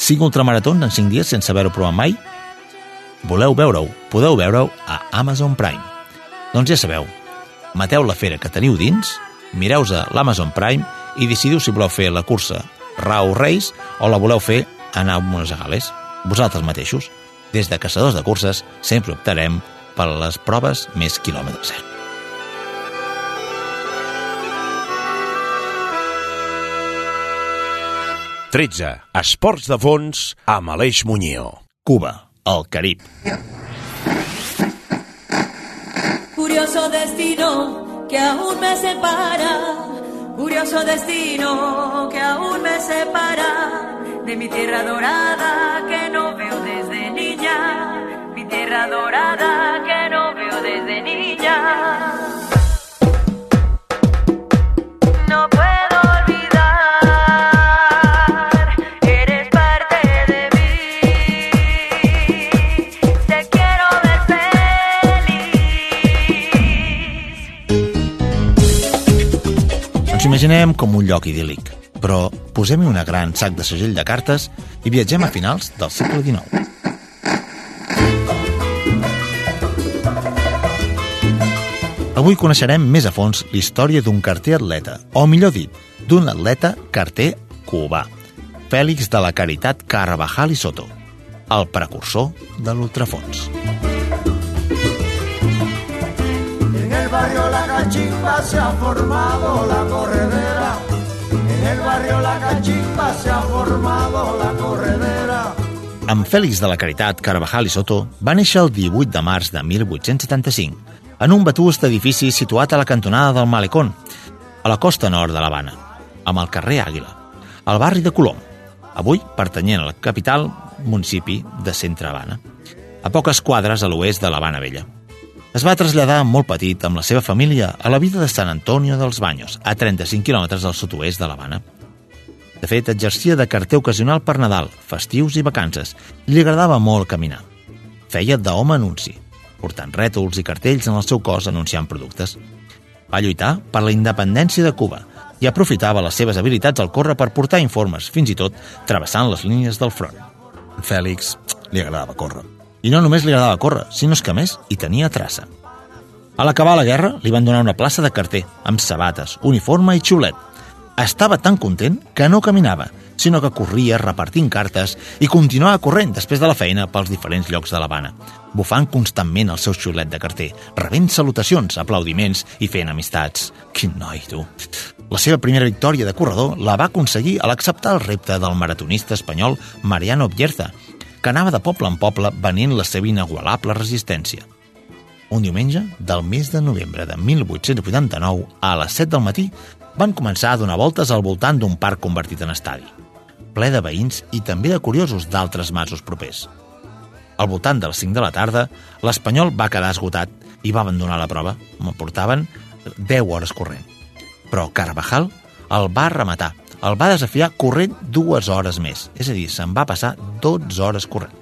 5 ultramaratons en 5 dies sense haver-ho provat mai? Voleu veure-ho? Podeu veure-ho a Amazon Prime. Doncs ja sabeu, mateu la fera que teniu dins, mireu a l'Amazon Prime i decidiu si voleu fer la cursa Rau Race o la voleu fer anar a Buenos Aires. Vosaltres mateixos. Des de caçadors de curses sempre optarem per les proves més quilòmetre zero. Tretze. Esports de fons amb Aleix Muñoz. Cuba, el Carib. Curioso destino que aún me separa, curioso destino que aún me separa de mi tierra dorada que no tierra dorada que no veo desde niña. No eres de. Te imaginem com un lloc idíl·lic, però posem-hi una gran sac de segell de cartes i viatgem a finals del segle XIX. Avui coneixerem més a fons la història d'un carter atleta, o millor dit, d'un atleta carter cubà, Fèlix de la Caritat Carvajal i Soto, el precursor de l'ultrafons. En el barrio La Cachimba se ha formado la corredera. En el barrio La Cachimba se ha formado la corredera. En Fèlix de la Caritat Carvajal i Soto va néixer el 18 de març de 1875 en un vetust edifici situat a la cantonada del Malecón, a la costa nord de l'Havana, amb el carrer Àguila, al barri de Colom, avui pertanyent al capital municipi de Centre Havana, a poques quadres a l'oest de l'Havana Vella. Es va traslladar molt petit amb la seva família a la vida de San Antonio dels Baños, a 35 quilòmetres al sud-oest de l'Havana. De fet, exercia de carter ocasional per Nadal, festius i vacances, i li agradava molt caminar. Feia d'home anunci, portant rètols i cartells en el seu cos anunciant productes. Va lluitar per la independència de Cuba i aprofitava les seves habilitats al córrer per portar informes, fins i tot travessant les línies del front. Fèlix li agradava córrer. I no només li agradava córrer, sinó que més hi tenia traça. A l'acabar la guerra li van donar una plaça de carter, amb sabates, uniforme i xiulet. Estava tan content que no caminava, sinó que corria repartint cartes i continuava corrent després de la feina pels diferents llocs de l'Havana, bufant constantment el seu xiulet de carter, rebent salutacions, aplaudiments i fent amistats. Quin noi, tu! La seva primera victòria de corredor la va aconseguir a l'acceptar el repte del maratonista espanyol Mariano Bierza, que anava de poble en poble venint la seva inagualable resistència. Un diumenge del mes de novembre de 1889, a les 7 del matí, van començar a donar voltes al voltant d'un parc convertit en estadi, ple de veïns i també de curiosos d'altres masos propers. Al voltant de les 5 de la tarda, l'Espanyol va quedar esgotat i va abandonar la prova. Me'n portaven 10 hores corrent. Però Carvajal el va rematar el va desafiar corrent dues hores més, és a dir, se'n va passar 12 hores corrent.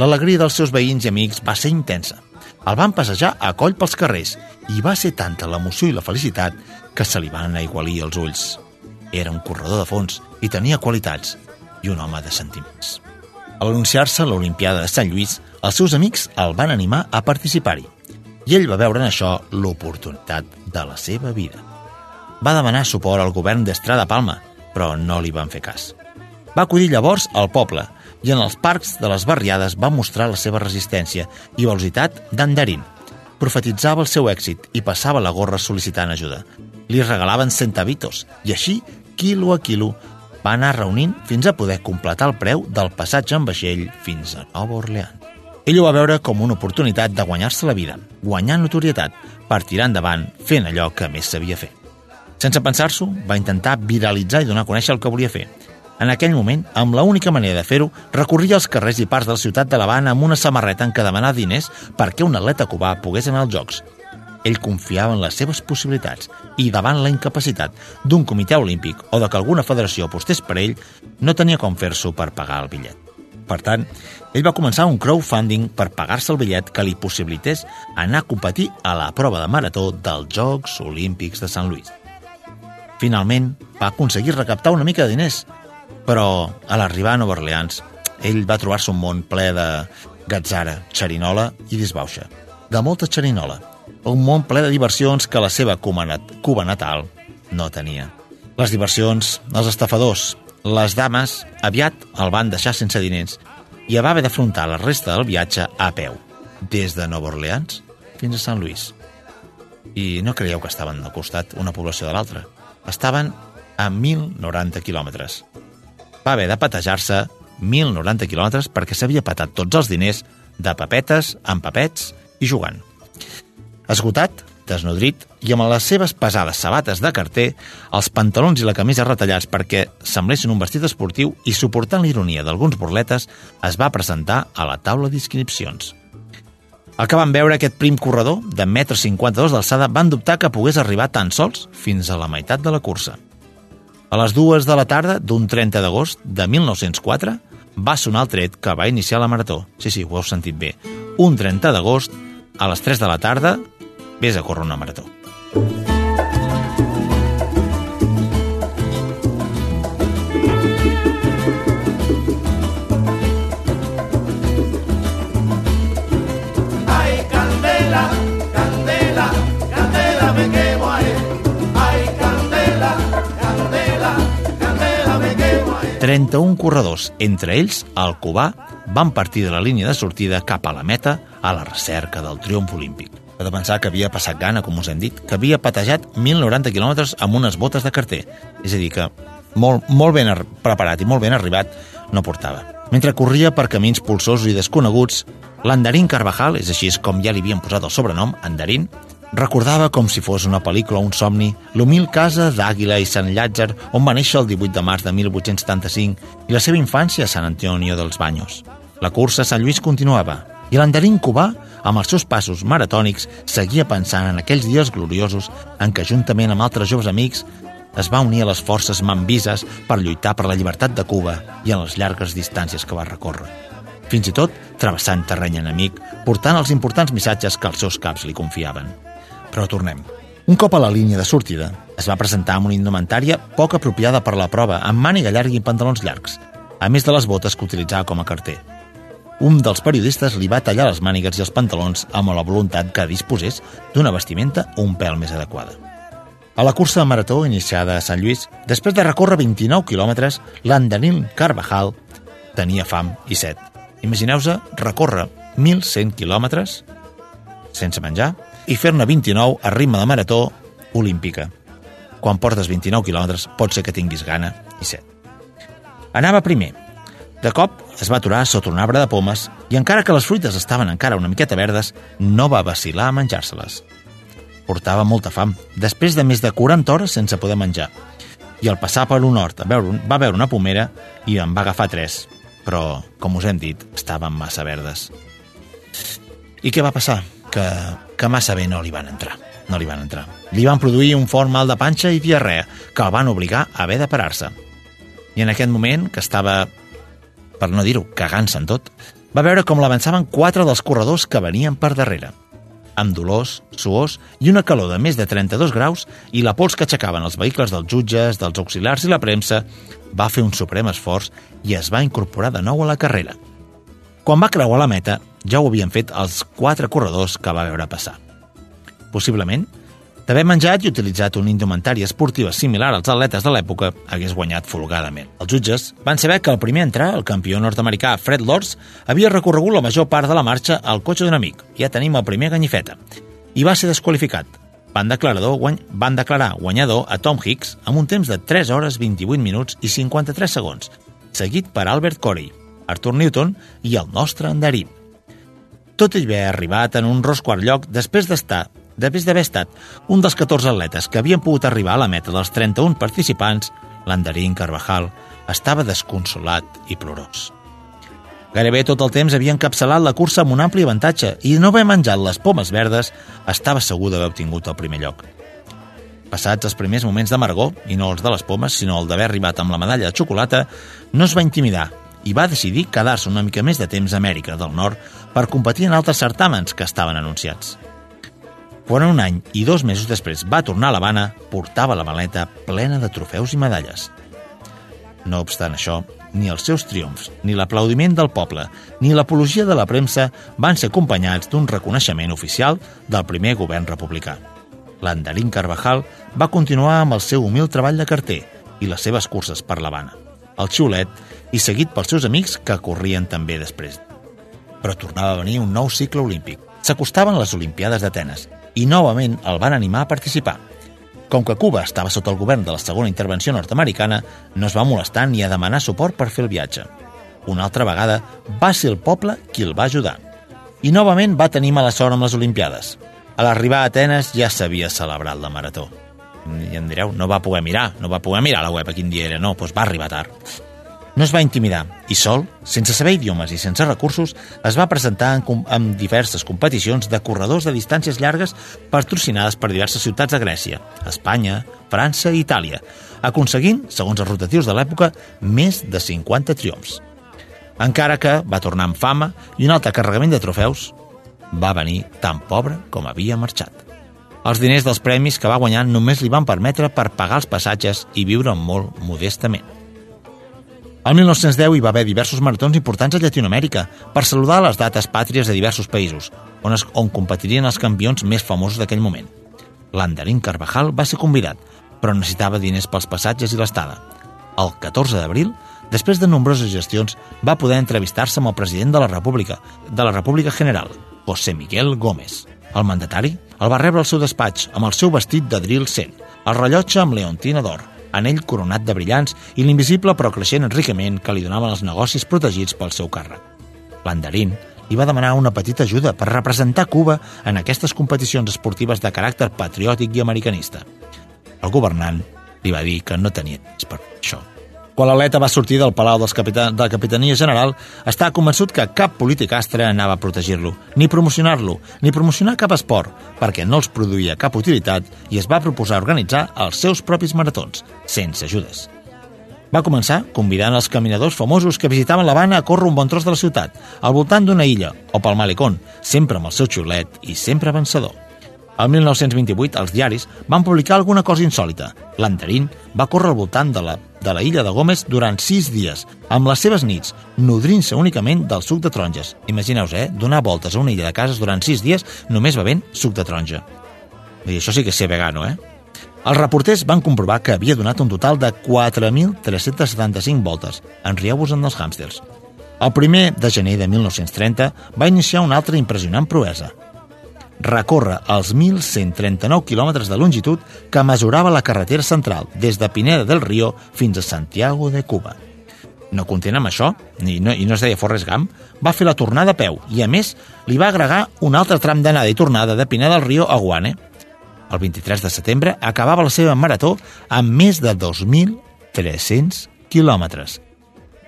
L'alegria dels seus veïns i amics va ser intensa. El van passejar a coll pels carrers i va ser tanta l'emoció i la felicitat que se li van aigualir els ulls. Era un corredor de fons i tenia qualitats i un home de sentiments. Al anunciar-se l'Olimpiada de Sant Lluís, els seus amics el van animar a participar-hi i ell va veure en això l'oportunitat de la seva vida. Va demanar suport al govern d'Estrada Palma, però no li van fer cas. Va acudir llavors al poble i en els parcs de les barriades va mostrar la seva resistència i velocitat d'andarín. Profetitzava el seu èxit i passava la gorra sol·licitant ajuda. Li regalaven centavitos i així, quilo a quilo, va anar reunint fins a poder completar el preu del passatge en vaixell fins a Nova Orleans. Ell ho va veure com una oportunitat de guanyar-se la vida, guanyar notorietat, per tirar endavant fent allò que més sabia fer. Sense pensar-s'ho, va intentar viralitzar i donar a conèixer el que volia fer. En aquell moment, amb la única manera de fer-ho, recorria els carrers i parts de la ciutat de l'Havana amb una samarreta en què demanar diners perquè un atleta cubà pogués anar als Jocs. Ell confiava en les seves possibilitats i davant la incapacitat d'un comitè olímpic o de que alguna federació apostés per ell, no tenia com fer-s'ho per pagar el bitllet. Per tant, ell va començar un crowdfunding per pagar-se el bitllet que li possibilités anar a competir a la prova de marató dels Jocs Olímpics de Sant Lluís. Finalment, va aconseguir recaptar una mica de diners, però a l'arribar a Nova Orleans, ell va trobar-se un món ple de gatzara, xerinola i disbauxa. De molta xerinola. Un món ple de diversions que la seva Cuba, nat Cuba natal no tenia. Les diversions, els estafadors, les dames, aviat el van deixar sense diners i va haver d'afrontar la resta del viatge a peu, des de Nova Orleans fins a Sant Lluís. I no creieu que estaven al costat una població de l'altra estaven a 1.090 quilòmetres. Va haver de patejar-se 1.090 quilòmetres perquè s'havia patat tots els diners de papetes, amb papets i jugant. Esgotat, desnodrit i amb les seves pesades sabates de carter, els pantalons i la camisa retallats perquè semblessin un vestit esportiu i suportant l'ironia d'alguns burletes, es va presentar a la taula d'inscripcions. El que van veure aquest prim corredor, de 1,52 m d'alçada, van dubtar que pogués arribar tan sols fins a la meitat de la cursa. A les dues de la tarda d'un 30 d'agost de 1904 va sonar el tret que va iniciar la marató. Sí, sí, ho heu sentit bé. Un 30 d'agost, a les 3 de la tarda, vés a córrer una marató. 31 corredors, entre ells el cubà, van partir de la línia de sortida cap a la meta a la recerca del triomf olímpic. He de pensar que havia passat gana, com us hem dit, que havia patejat 1.090 quilòmetres amb unes botes de carter. És a dir, que molt, molt ben preparat i molt ben arribat no portava. Mentre corria per camins polsosos i desconeguts, l'Andarín Carvajal, és així com ja li havien posat el sobrenom, Andarín, recordava com si fos una pel·lícula o un somni l'humil casa d'Àguila i Sant Llàtzer on va néixer el 18 de març de 1875 i la seva infància a Sant Antonio dels Baños. La cursa a Sant Lluís continuava i l'Andarín cubà, amb els seus passos maratònics, seguia pensant en aquells dies gloriosos en què, juntament amb altres joves amics, es va unir a les forces mambises per lluitar per la llibertat de Cuba i en les llargues distàncies que va recórrer. Fins i tot travessant terreny enemic, portant els importants missatges que els seus caps li confiaven. Però tornem. Un cop a la línia de sortida, es va presentar amb una indumentària poc apropiada per la prova, amb màniga llarga i pantalons llargs, a més de les botes que utilitzava com a carter. Un dels periodistes li va tallar les mànigues i els pantalons amb la voluntat que disposés d'una vestimenta un pèl més adequada. A la cursa de marató iniciada a Sant Lluís, després de recórrer 29 quilòmetres, l'Andanil Carvajal tenia fam i set. Imagineu-vos recórrer 1.100 quilòmetres sense menjar i fer-ne 29 a ritme de marató olímpica. Quan portes 29 quilòmetres pot ser que tinguis gana i set. Anava primer. De cop es va aturar sota un arbre de pomes i encara que les fruites estaven encara una miqueta verdes, no va vacilar a menjar-se-les. Portava molta fam, després de més de 40 hores sense poder menjar. I al passar per un hort a veure, va veure una pomera i en va agafar tres. Però, com us hem dit, estaven massa verdes. I què va passar? Que, que massa bé no li van entrar. No li van entrar. Li van produir un fort mal de panxa i diarrea, que el van obligar a haver de parar-se. I en aquest moment, que estava, per no dir-ho, cagant-se en tot, va veure com l'avançaven quatre dels corredors que venien per darrere amb dolors, suors i una calor de més de 32 graus i la pols que aixecaven els vehicles dels jutges, dels auxiliars i la premsa, va fer un suprem esforç i es va incorporar de nou a la carrera. Quan va creuar la meta, ja ho havien fet els quatre corredors que va veure passar. Possiblement, d'haver menjat i utilitzat una indumentària esportiva similar als atletes de l'època, hagués guanyat folgadament. Els jutges van saber que el primer a entrar, el campió nord-americà Fred Lords, havia recorregut la major part de la marxa al cotxe d'un amic. Ja tenim el primer ganyifeta. I va ser desqualificat. Van, declarador, guany... van declarar guanyador a Tom Hicks amb un temps de 3 hores 28 minuts i 53 segons, seguit per Albert Corey, Arthur Newton i el nostre Andarín. Tot ell ve arribat en un ros quart lloc després d'estar Després d'haver estat un dels 14 atletes que havien pogut arribar a la meta dels 31 participants, l'Andarín Carvajal estava desconsolat i plorós. Gairebé tot el temps havia encapçalat la cursa amb un ampli avantatge i no haver menjat les pomes verdes estava segur d'haver obtingut el primer lloc. Passats els primers moments d'amargor, i no els de les pomes, sinó el d'haver arribat amb la medalla de xocolata, no es va intimidar i va decidir quedar-se una mica més de temps a Amèrica del Nord per competir en altres certàmens que estaven anunciats. Quan un any i dos mesos després va tornar a l'Havana, portava la maleta plena de trofeus i medalles. No obstant això, ni els seus triomfs, ni l'aplaudiment del poble, ni l'apologia de la premsa van ser acompanyats d'un reconeixement oficial del primer govern republicà. L'Andarín Carvajal va continuar amb el seu humil treball de carter i les seves curses per l'Havana, el xiulet i seguit pels seus amics que corrien també després. Però tornava a venir un nou cicle olímpic. S'acostaven les Olimpiades d'Atenes i novament el van animar a participar. Com que Cuba estava sota el govern de la segona intervenció nord-americana, no es va molestar ni a demanar suport per fer el viatge. Una altra vegada va ser el poble qui el va ajudar. I novament va tenir mala sort amb les Olimpiades. A l'arribar a Atenes ja s'havia celebrat la marató. I em direu, no va poder mirar, no va poder mirar la web a quin dia era, no, doncs va arribar tard. No es va intimidar i sol, sense saber idiomes i sense recursos, es va presentar en, en diverses competicions de corredors de distàncies llargues patrocinades per diverses ciutats de Grècia, Espanya, França i Itàlia, aconseguint, segons els rotatius de l'època, més de 50 triomfs. Encara que va tornar amb fama i un altre carregament de trofeus, va venir tan pobre com havia marxat. Els diners dels premis que va guanyar només li van permetre per pagar els passatges i viure molt modestament. El 1910 hi va haver diversos maratons importants a Llatinoamèrica per saludar les dates pàtries de diversos països, on, es, on competirien els campions més famosos d'aquell moment. L'Andarín Carvajal va ser convidat, però necessitava diners pels passatges i l'estada. El 14 d'abril, després de nombroses gestions, va poder entrevistar-se amb el president de la República, de la República General, José Miguel Gómez. El mandatari el va rebre al seu despatx amb el seu vestit de drill 100, el rellotge amb leontina d'or, anell coronat de brillants i l'invisible però creixent enriquiment que li donaven els negocis protegits pel seu càrrec. L'Andarín li va demanar una petita ajuda per representar Cuba en aquestes competicions esportives de caràcter patriòtic i americanista. El governant li va dir que no tenia per això. Quan l'atleta va sortir del Palau dels Capita de la Capitania General, estava convençut que cap polític astre anava a protegir-lo, ni promocionar-lo, ni promocionar cap esport, perquè no els produïa cap utilitat i es va proposar organitzar els seus propis maratons, sense ajudes. Va començar convidant els caminadors famosos que visitaven l'Havana a córrer un bon tros de la ciutat, al voltant d'una illa o pel malecón, sempre amb el seu xiulet i sempre vencedor. El 1928, els diaris van publicar alguna cosa insòlita. L'Anterín va córrer al voltant de la, de la illa de Gómez durant sis dies, amb les seves nits, nodrint-se únicament del suc de taronges. Imagineu-vos, eh? Donar voltes a una illa de cases durant sis dies només bevent suc de taronja. I això sí que és ser vegano, eh? Els reporters van comprovar que havia donat un total de 4.375 voltes. Enrieu-vos en els hàmsters. El primer de gener de 1930 va iniciar una altra impressionant proesa – recorre els 1.139 quilòmetres de longitud que mesurava la carretera central des de Pineda del Río fins a Santiago de Cuba. No content amb això, i no, i no es deia Forrest Gump, va fer la tornada a peu i, a més, li va agregar un altre tram d'anada i tornada de Pineda del Río a Guane. El 23 de setembre acabava la seva marató amb més de 2.300 quilòmetres.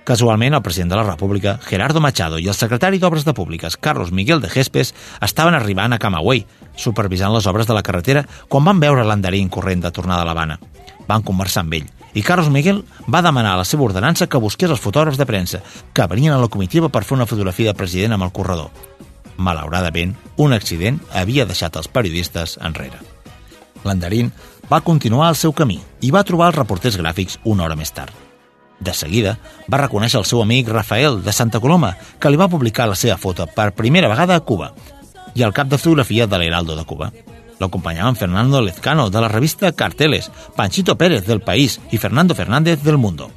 Casualment, el president de la República, Gerardo Machado, i el secretari d'Obres de Públiques, Carlos Miguel de Gespes, estaven arribant a Camagüey, supervisant les obres de la carretera, quan van veure l'andarín corrent de tornada a l'Havana. Van conversar amb ell, i Carlos Miguel va demanar a la seva ordenança que busqués els fotògrafs de premsa, que venien a la comitiva per fer una fotografia de president amb el corredor. Malauradament, un accident havia deixat els periodistes enrere. L'andarín va continuar el seu camí i va trobar els reporters gràfics una hora més tard. De seguida, va reconèixer el seu amic Rafael de Santa Coloma, que li va publicar la seva foto per primera vegada a Cuba, i el cap de fotografia de l'Heraldo de Cuba. L'acompanyaven Fernando Lezcano, de la revista Carteles, Panchito Pérez, del País, i Fernando Fernández, del Mundo.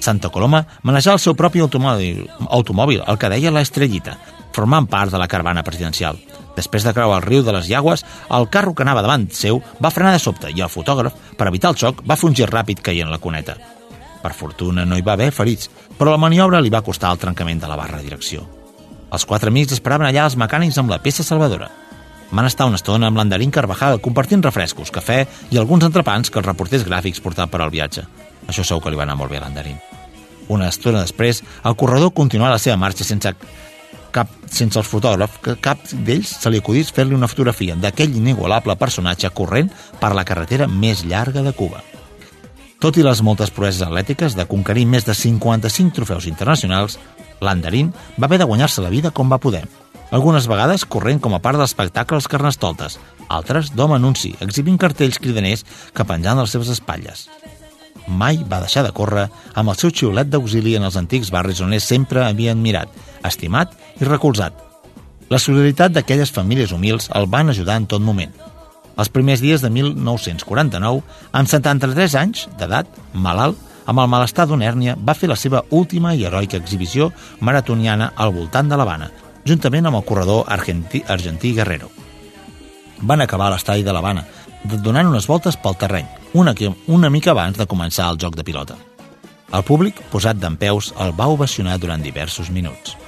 Santa Coloma manejava el seu propi automòbil, automòbil el que deia la Estrellita, formant part de la caravana presidencial. Després de creuar el riu de les Llagües, el carro que anava davant seu va frenar de sobte i el fotògraf, per evitar el xoc, va fungir ràpid caient la cuneta. Per fortuna no hi va haver ferits, però la maniobra li va costar el trencament de la barra de direcció. Els quatre amics esperaven allà els mecànics amb la peça salvadora. Van estar una estona amb l'Andarín Carvajal compartint refrescos, cafè i alguns entrepans que els reporters gràfics portaven per al viatge. Això segur que li va anar molt bé a l'Andarín. Una estona després, el corredor continuà la seva marxa sense cap, sense els fotògrafs, que cap d'ells se li acudís fer-li una fotografia d'aquell inigualable personatge corrent per la carretera més llarga de Cuba. Tot i les moltes proeses atlètiques de conquerir més de 55 trofeus internacionals, l'Andarín va haver de guanyar-se la vida com va poder. Algunes vegades corrent com a part dels espectacles carnestoltes, altres d'home anunci, exhibint cartells cridaners que penjant de les seves espatlles. Mai va deixar de córrer amb el seu xiulet d'auxili en els antics barris on ell sempre havia admirat, estimat i recolzat. La solidaritat d'aquelles famílies humils el van ajudar en tot moment – els primers dies de 1949, amb 73 anys d'edat, malalt, amb el malestar d'una hèrnia, va fer la seva última i heroica exhibició maratoniana al voltant de l'Havana, juntament amb el corredor argentí, argentí Guerrero. Van acabar a l'estadi de l'Havana, donant unes voltes pel terreny, una, una mica abans de començar el joc de pilota. El públic, posat d'en peus, el va ovacionar durant diversos minuts.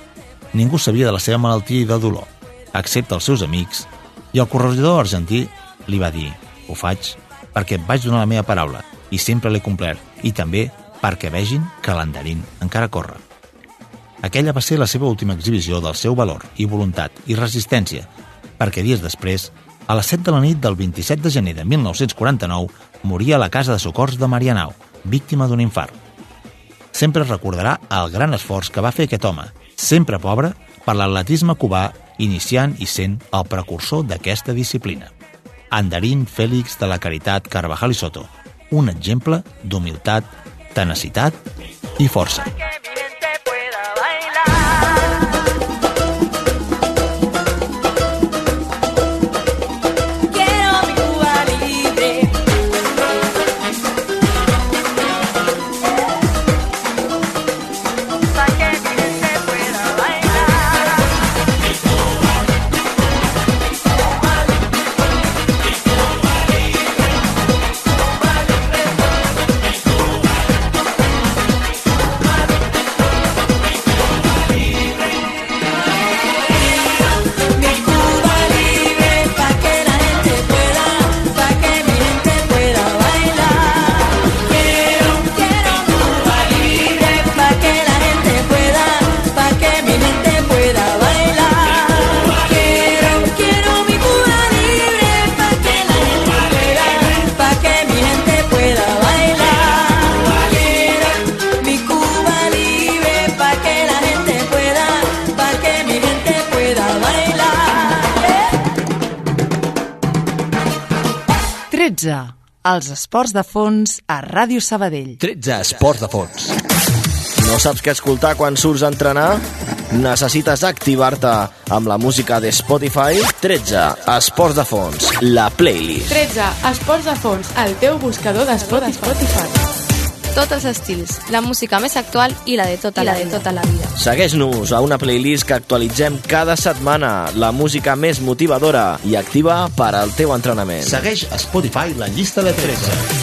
Ningú sabia de la seva malaltia i de dolor, excepte els seus amics, i el corredor argentí li va dir «Ho faig perquè et vaig donar la meva paraula i sempre l'he complert i també perquè vegin que l'andarín encara corre». Aquella va ser la seva última exhibició del seu valor i voluntat i resistència, perquè dies després, a les 7 de la nit del 27 de gener de 1949, moria a la casa de socors de Marianao, víctima d'un infart. Sempre recordarà el gran esforç que va fer aquest home, sempre pobre, per l'atletisme cubà, iniciant i sent el precursor d'aquesta disciplina. Andarín Fèlix de la Caritat Carvajal i Soto, un exemple d'humilitat, tenacitat i força. Els esports de fons a Ràdio Sabadell. 13 esports de fons. No saps què escoltar quan surts a entrenar? Necessites activar-te amb la música de Spotify? 13. Esports de fons, la playlist. 13. Esports de fons, el teu buscador de Spotify. Tots els estils, la música més actual i la de tota, la, la, de tota la vida. Segueix-nos a una playlist que actualitzem cada setmana, la música més motivadora i activa per al teu entrenament. Segueix a Spotify la llista de 13.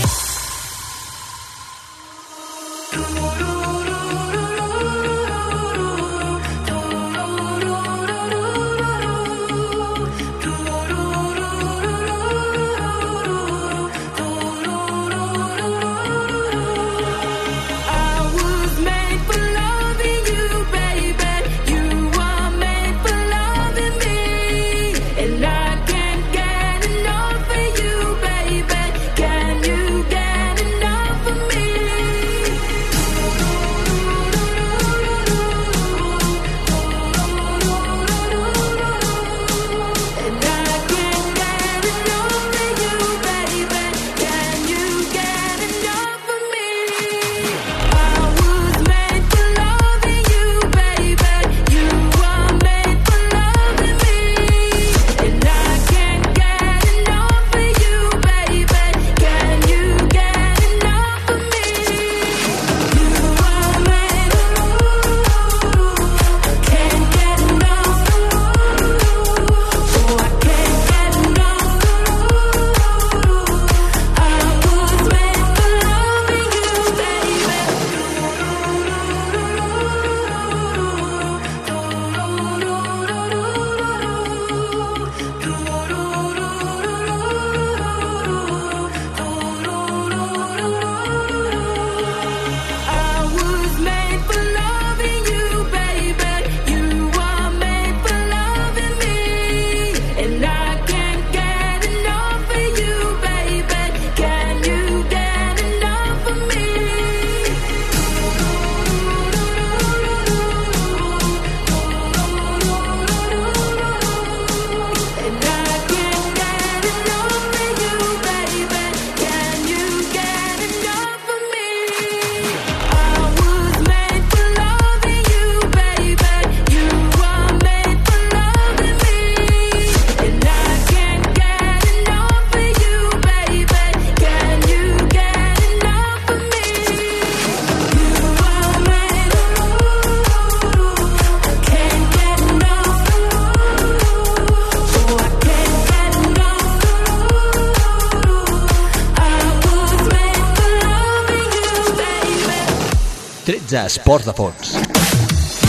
Esports de fons.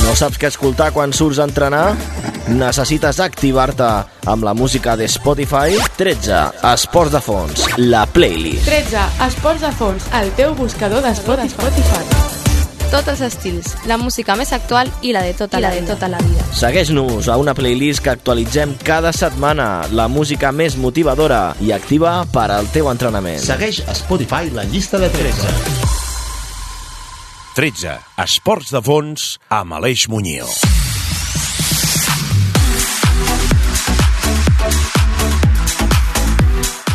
No saps què escoltar quan surts a entrenar? Necessites activar-te amb la música de Spotify? 13. Esports de fons, la playlist. 13. Esports de fons, el teu buscador de Spotify. Tots els estils, la música més actual i la de tota, I la, la, de tota la vida. Segueix-nos a una playlist que actualitzem cada setmana, la música més motivadora i activa per al teu entrenament. Segueix a Spotify la llista de 13. 13. Esports de fons amb Aleix Muñoz.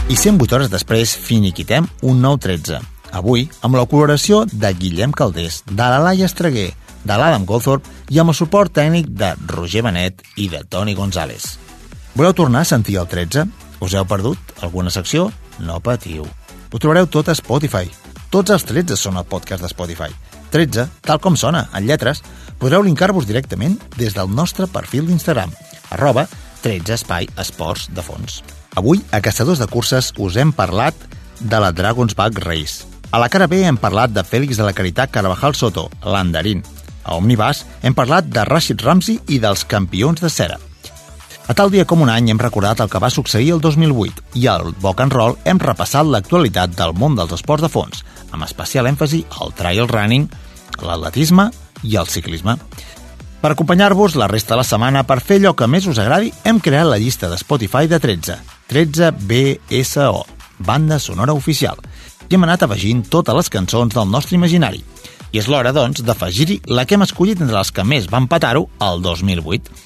I 108 hores després finiquitem un nou 13. Avui, amb la col·laboració de Guillem Caldés, de la Laia Estreguer, de l'Adam Goldthorpe i amb el suport tècnic de Roger Benet i de Toni González. Voleu tornar a sentir el 13? Us heu perdut alguna secció? No patiu. Ho trobareu tot a Spotify. Tots els 13 són al podcast de Spotify 13, tal com sona, en lletres, podreu linkar-vos directament des del nostre perfil d'Instagram, arroba 13 espai esports de fons. Avui, a Caçadors de Curses, us hem parlat de la Dragon's Back Race. A la cara B hem parlat de Fèlix de la Caritat Carvajal Soto, l'Andarín. A Omnibus hem parlat de Rashid Ramsey i dels campions de cera. A tal dia com un any hem recordat el que va succeir el 2008 i al Boc and Roll hem repassat l'actualitat del món dels esports de fons, amb especial èmfasi al trail running, l'atletisme i el ciclisme. Per acompanyar-vos la resta de la setmana per fer allò que més us agradi, hem creat la llista de Spotify de 13, 13 BSO, banda sonora oficial, i hem anat afegint totes les cançons del nostre imaginari. I és l'hora, doncs, d'afegir-hi la que hem escollit entre les que més van patar-ho el 2008.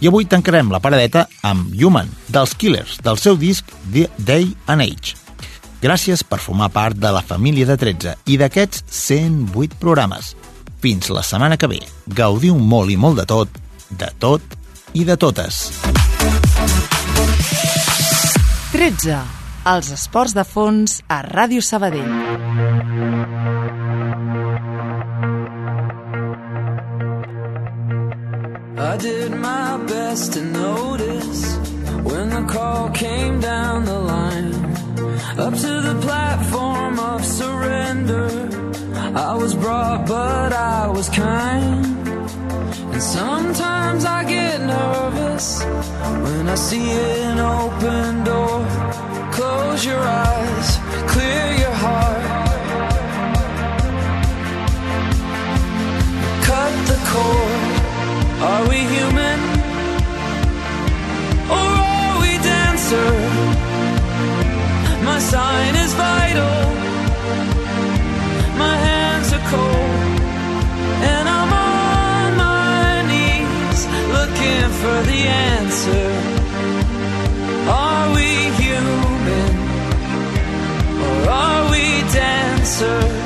I avui tancarem la paradeta amb Human, dels Killers, del seu disc The Day and Age. Gràcies per formar part de la família de 13 i d'aquests 108 programes. Fins la setmana que ve. Gaudiu molt i molt de tot, de tot i de totes. 13. Els esports de fons a Ràdio Sabadell. I did my best to notice when the call came down the line up to the platform of surrender. I was brought, but I was kind. And sometimes I get nervous when I see an open door. Close your eyes, clear your heart. Cut the cord. Are we human? Or are we dancer? My sign is vital. My hands are cold. And I'm on my knees looking for the answer. Are we human? Or are we dancer?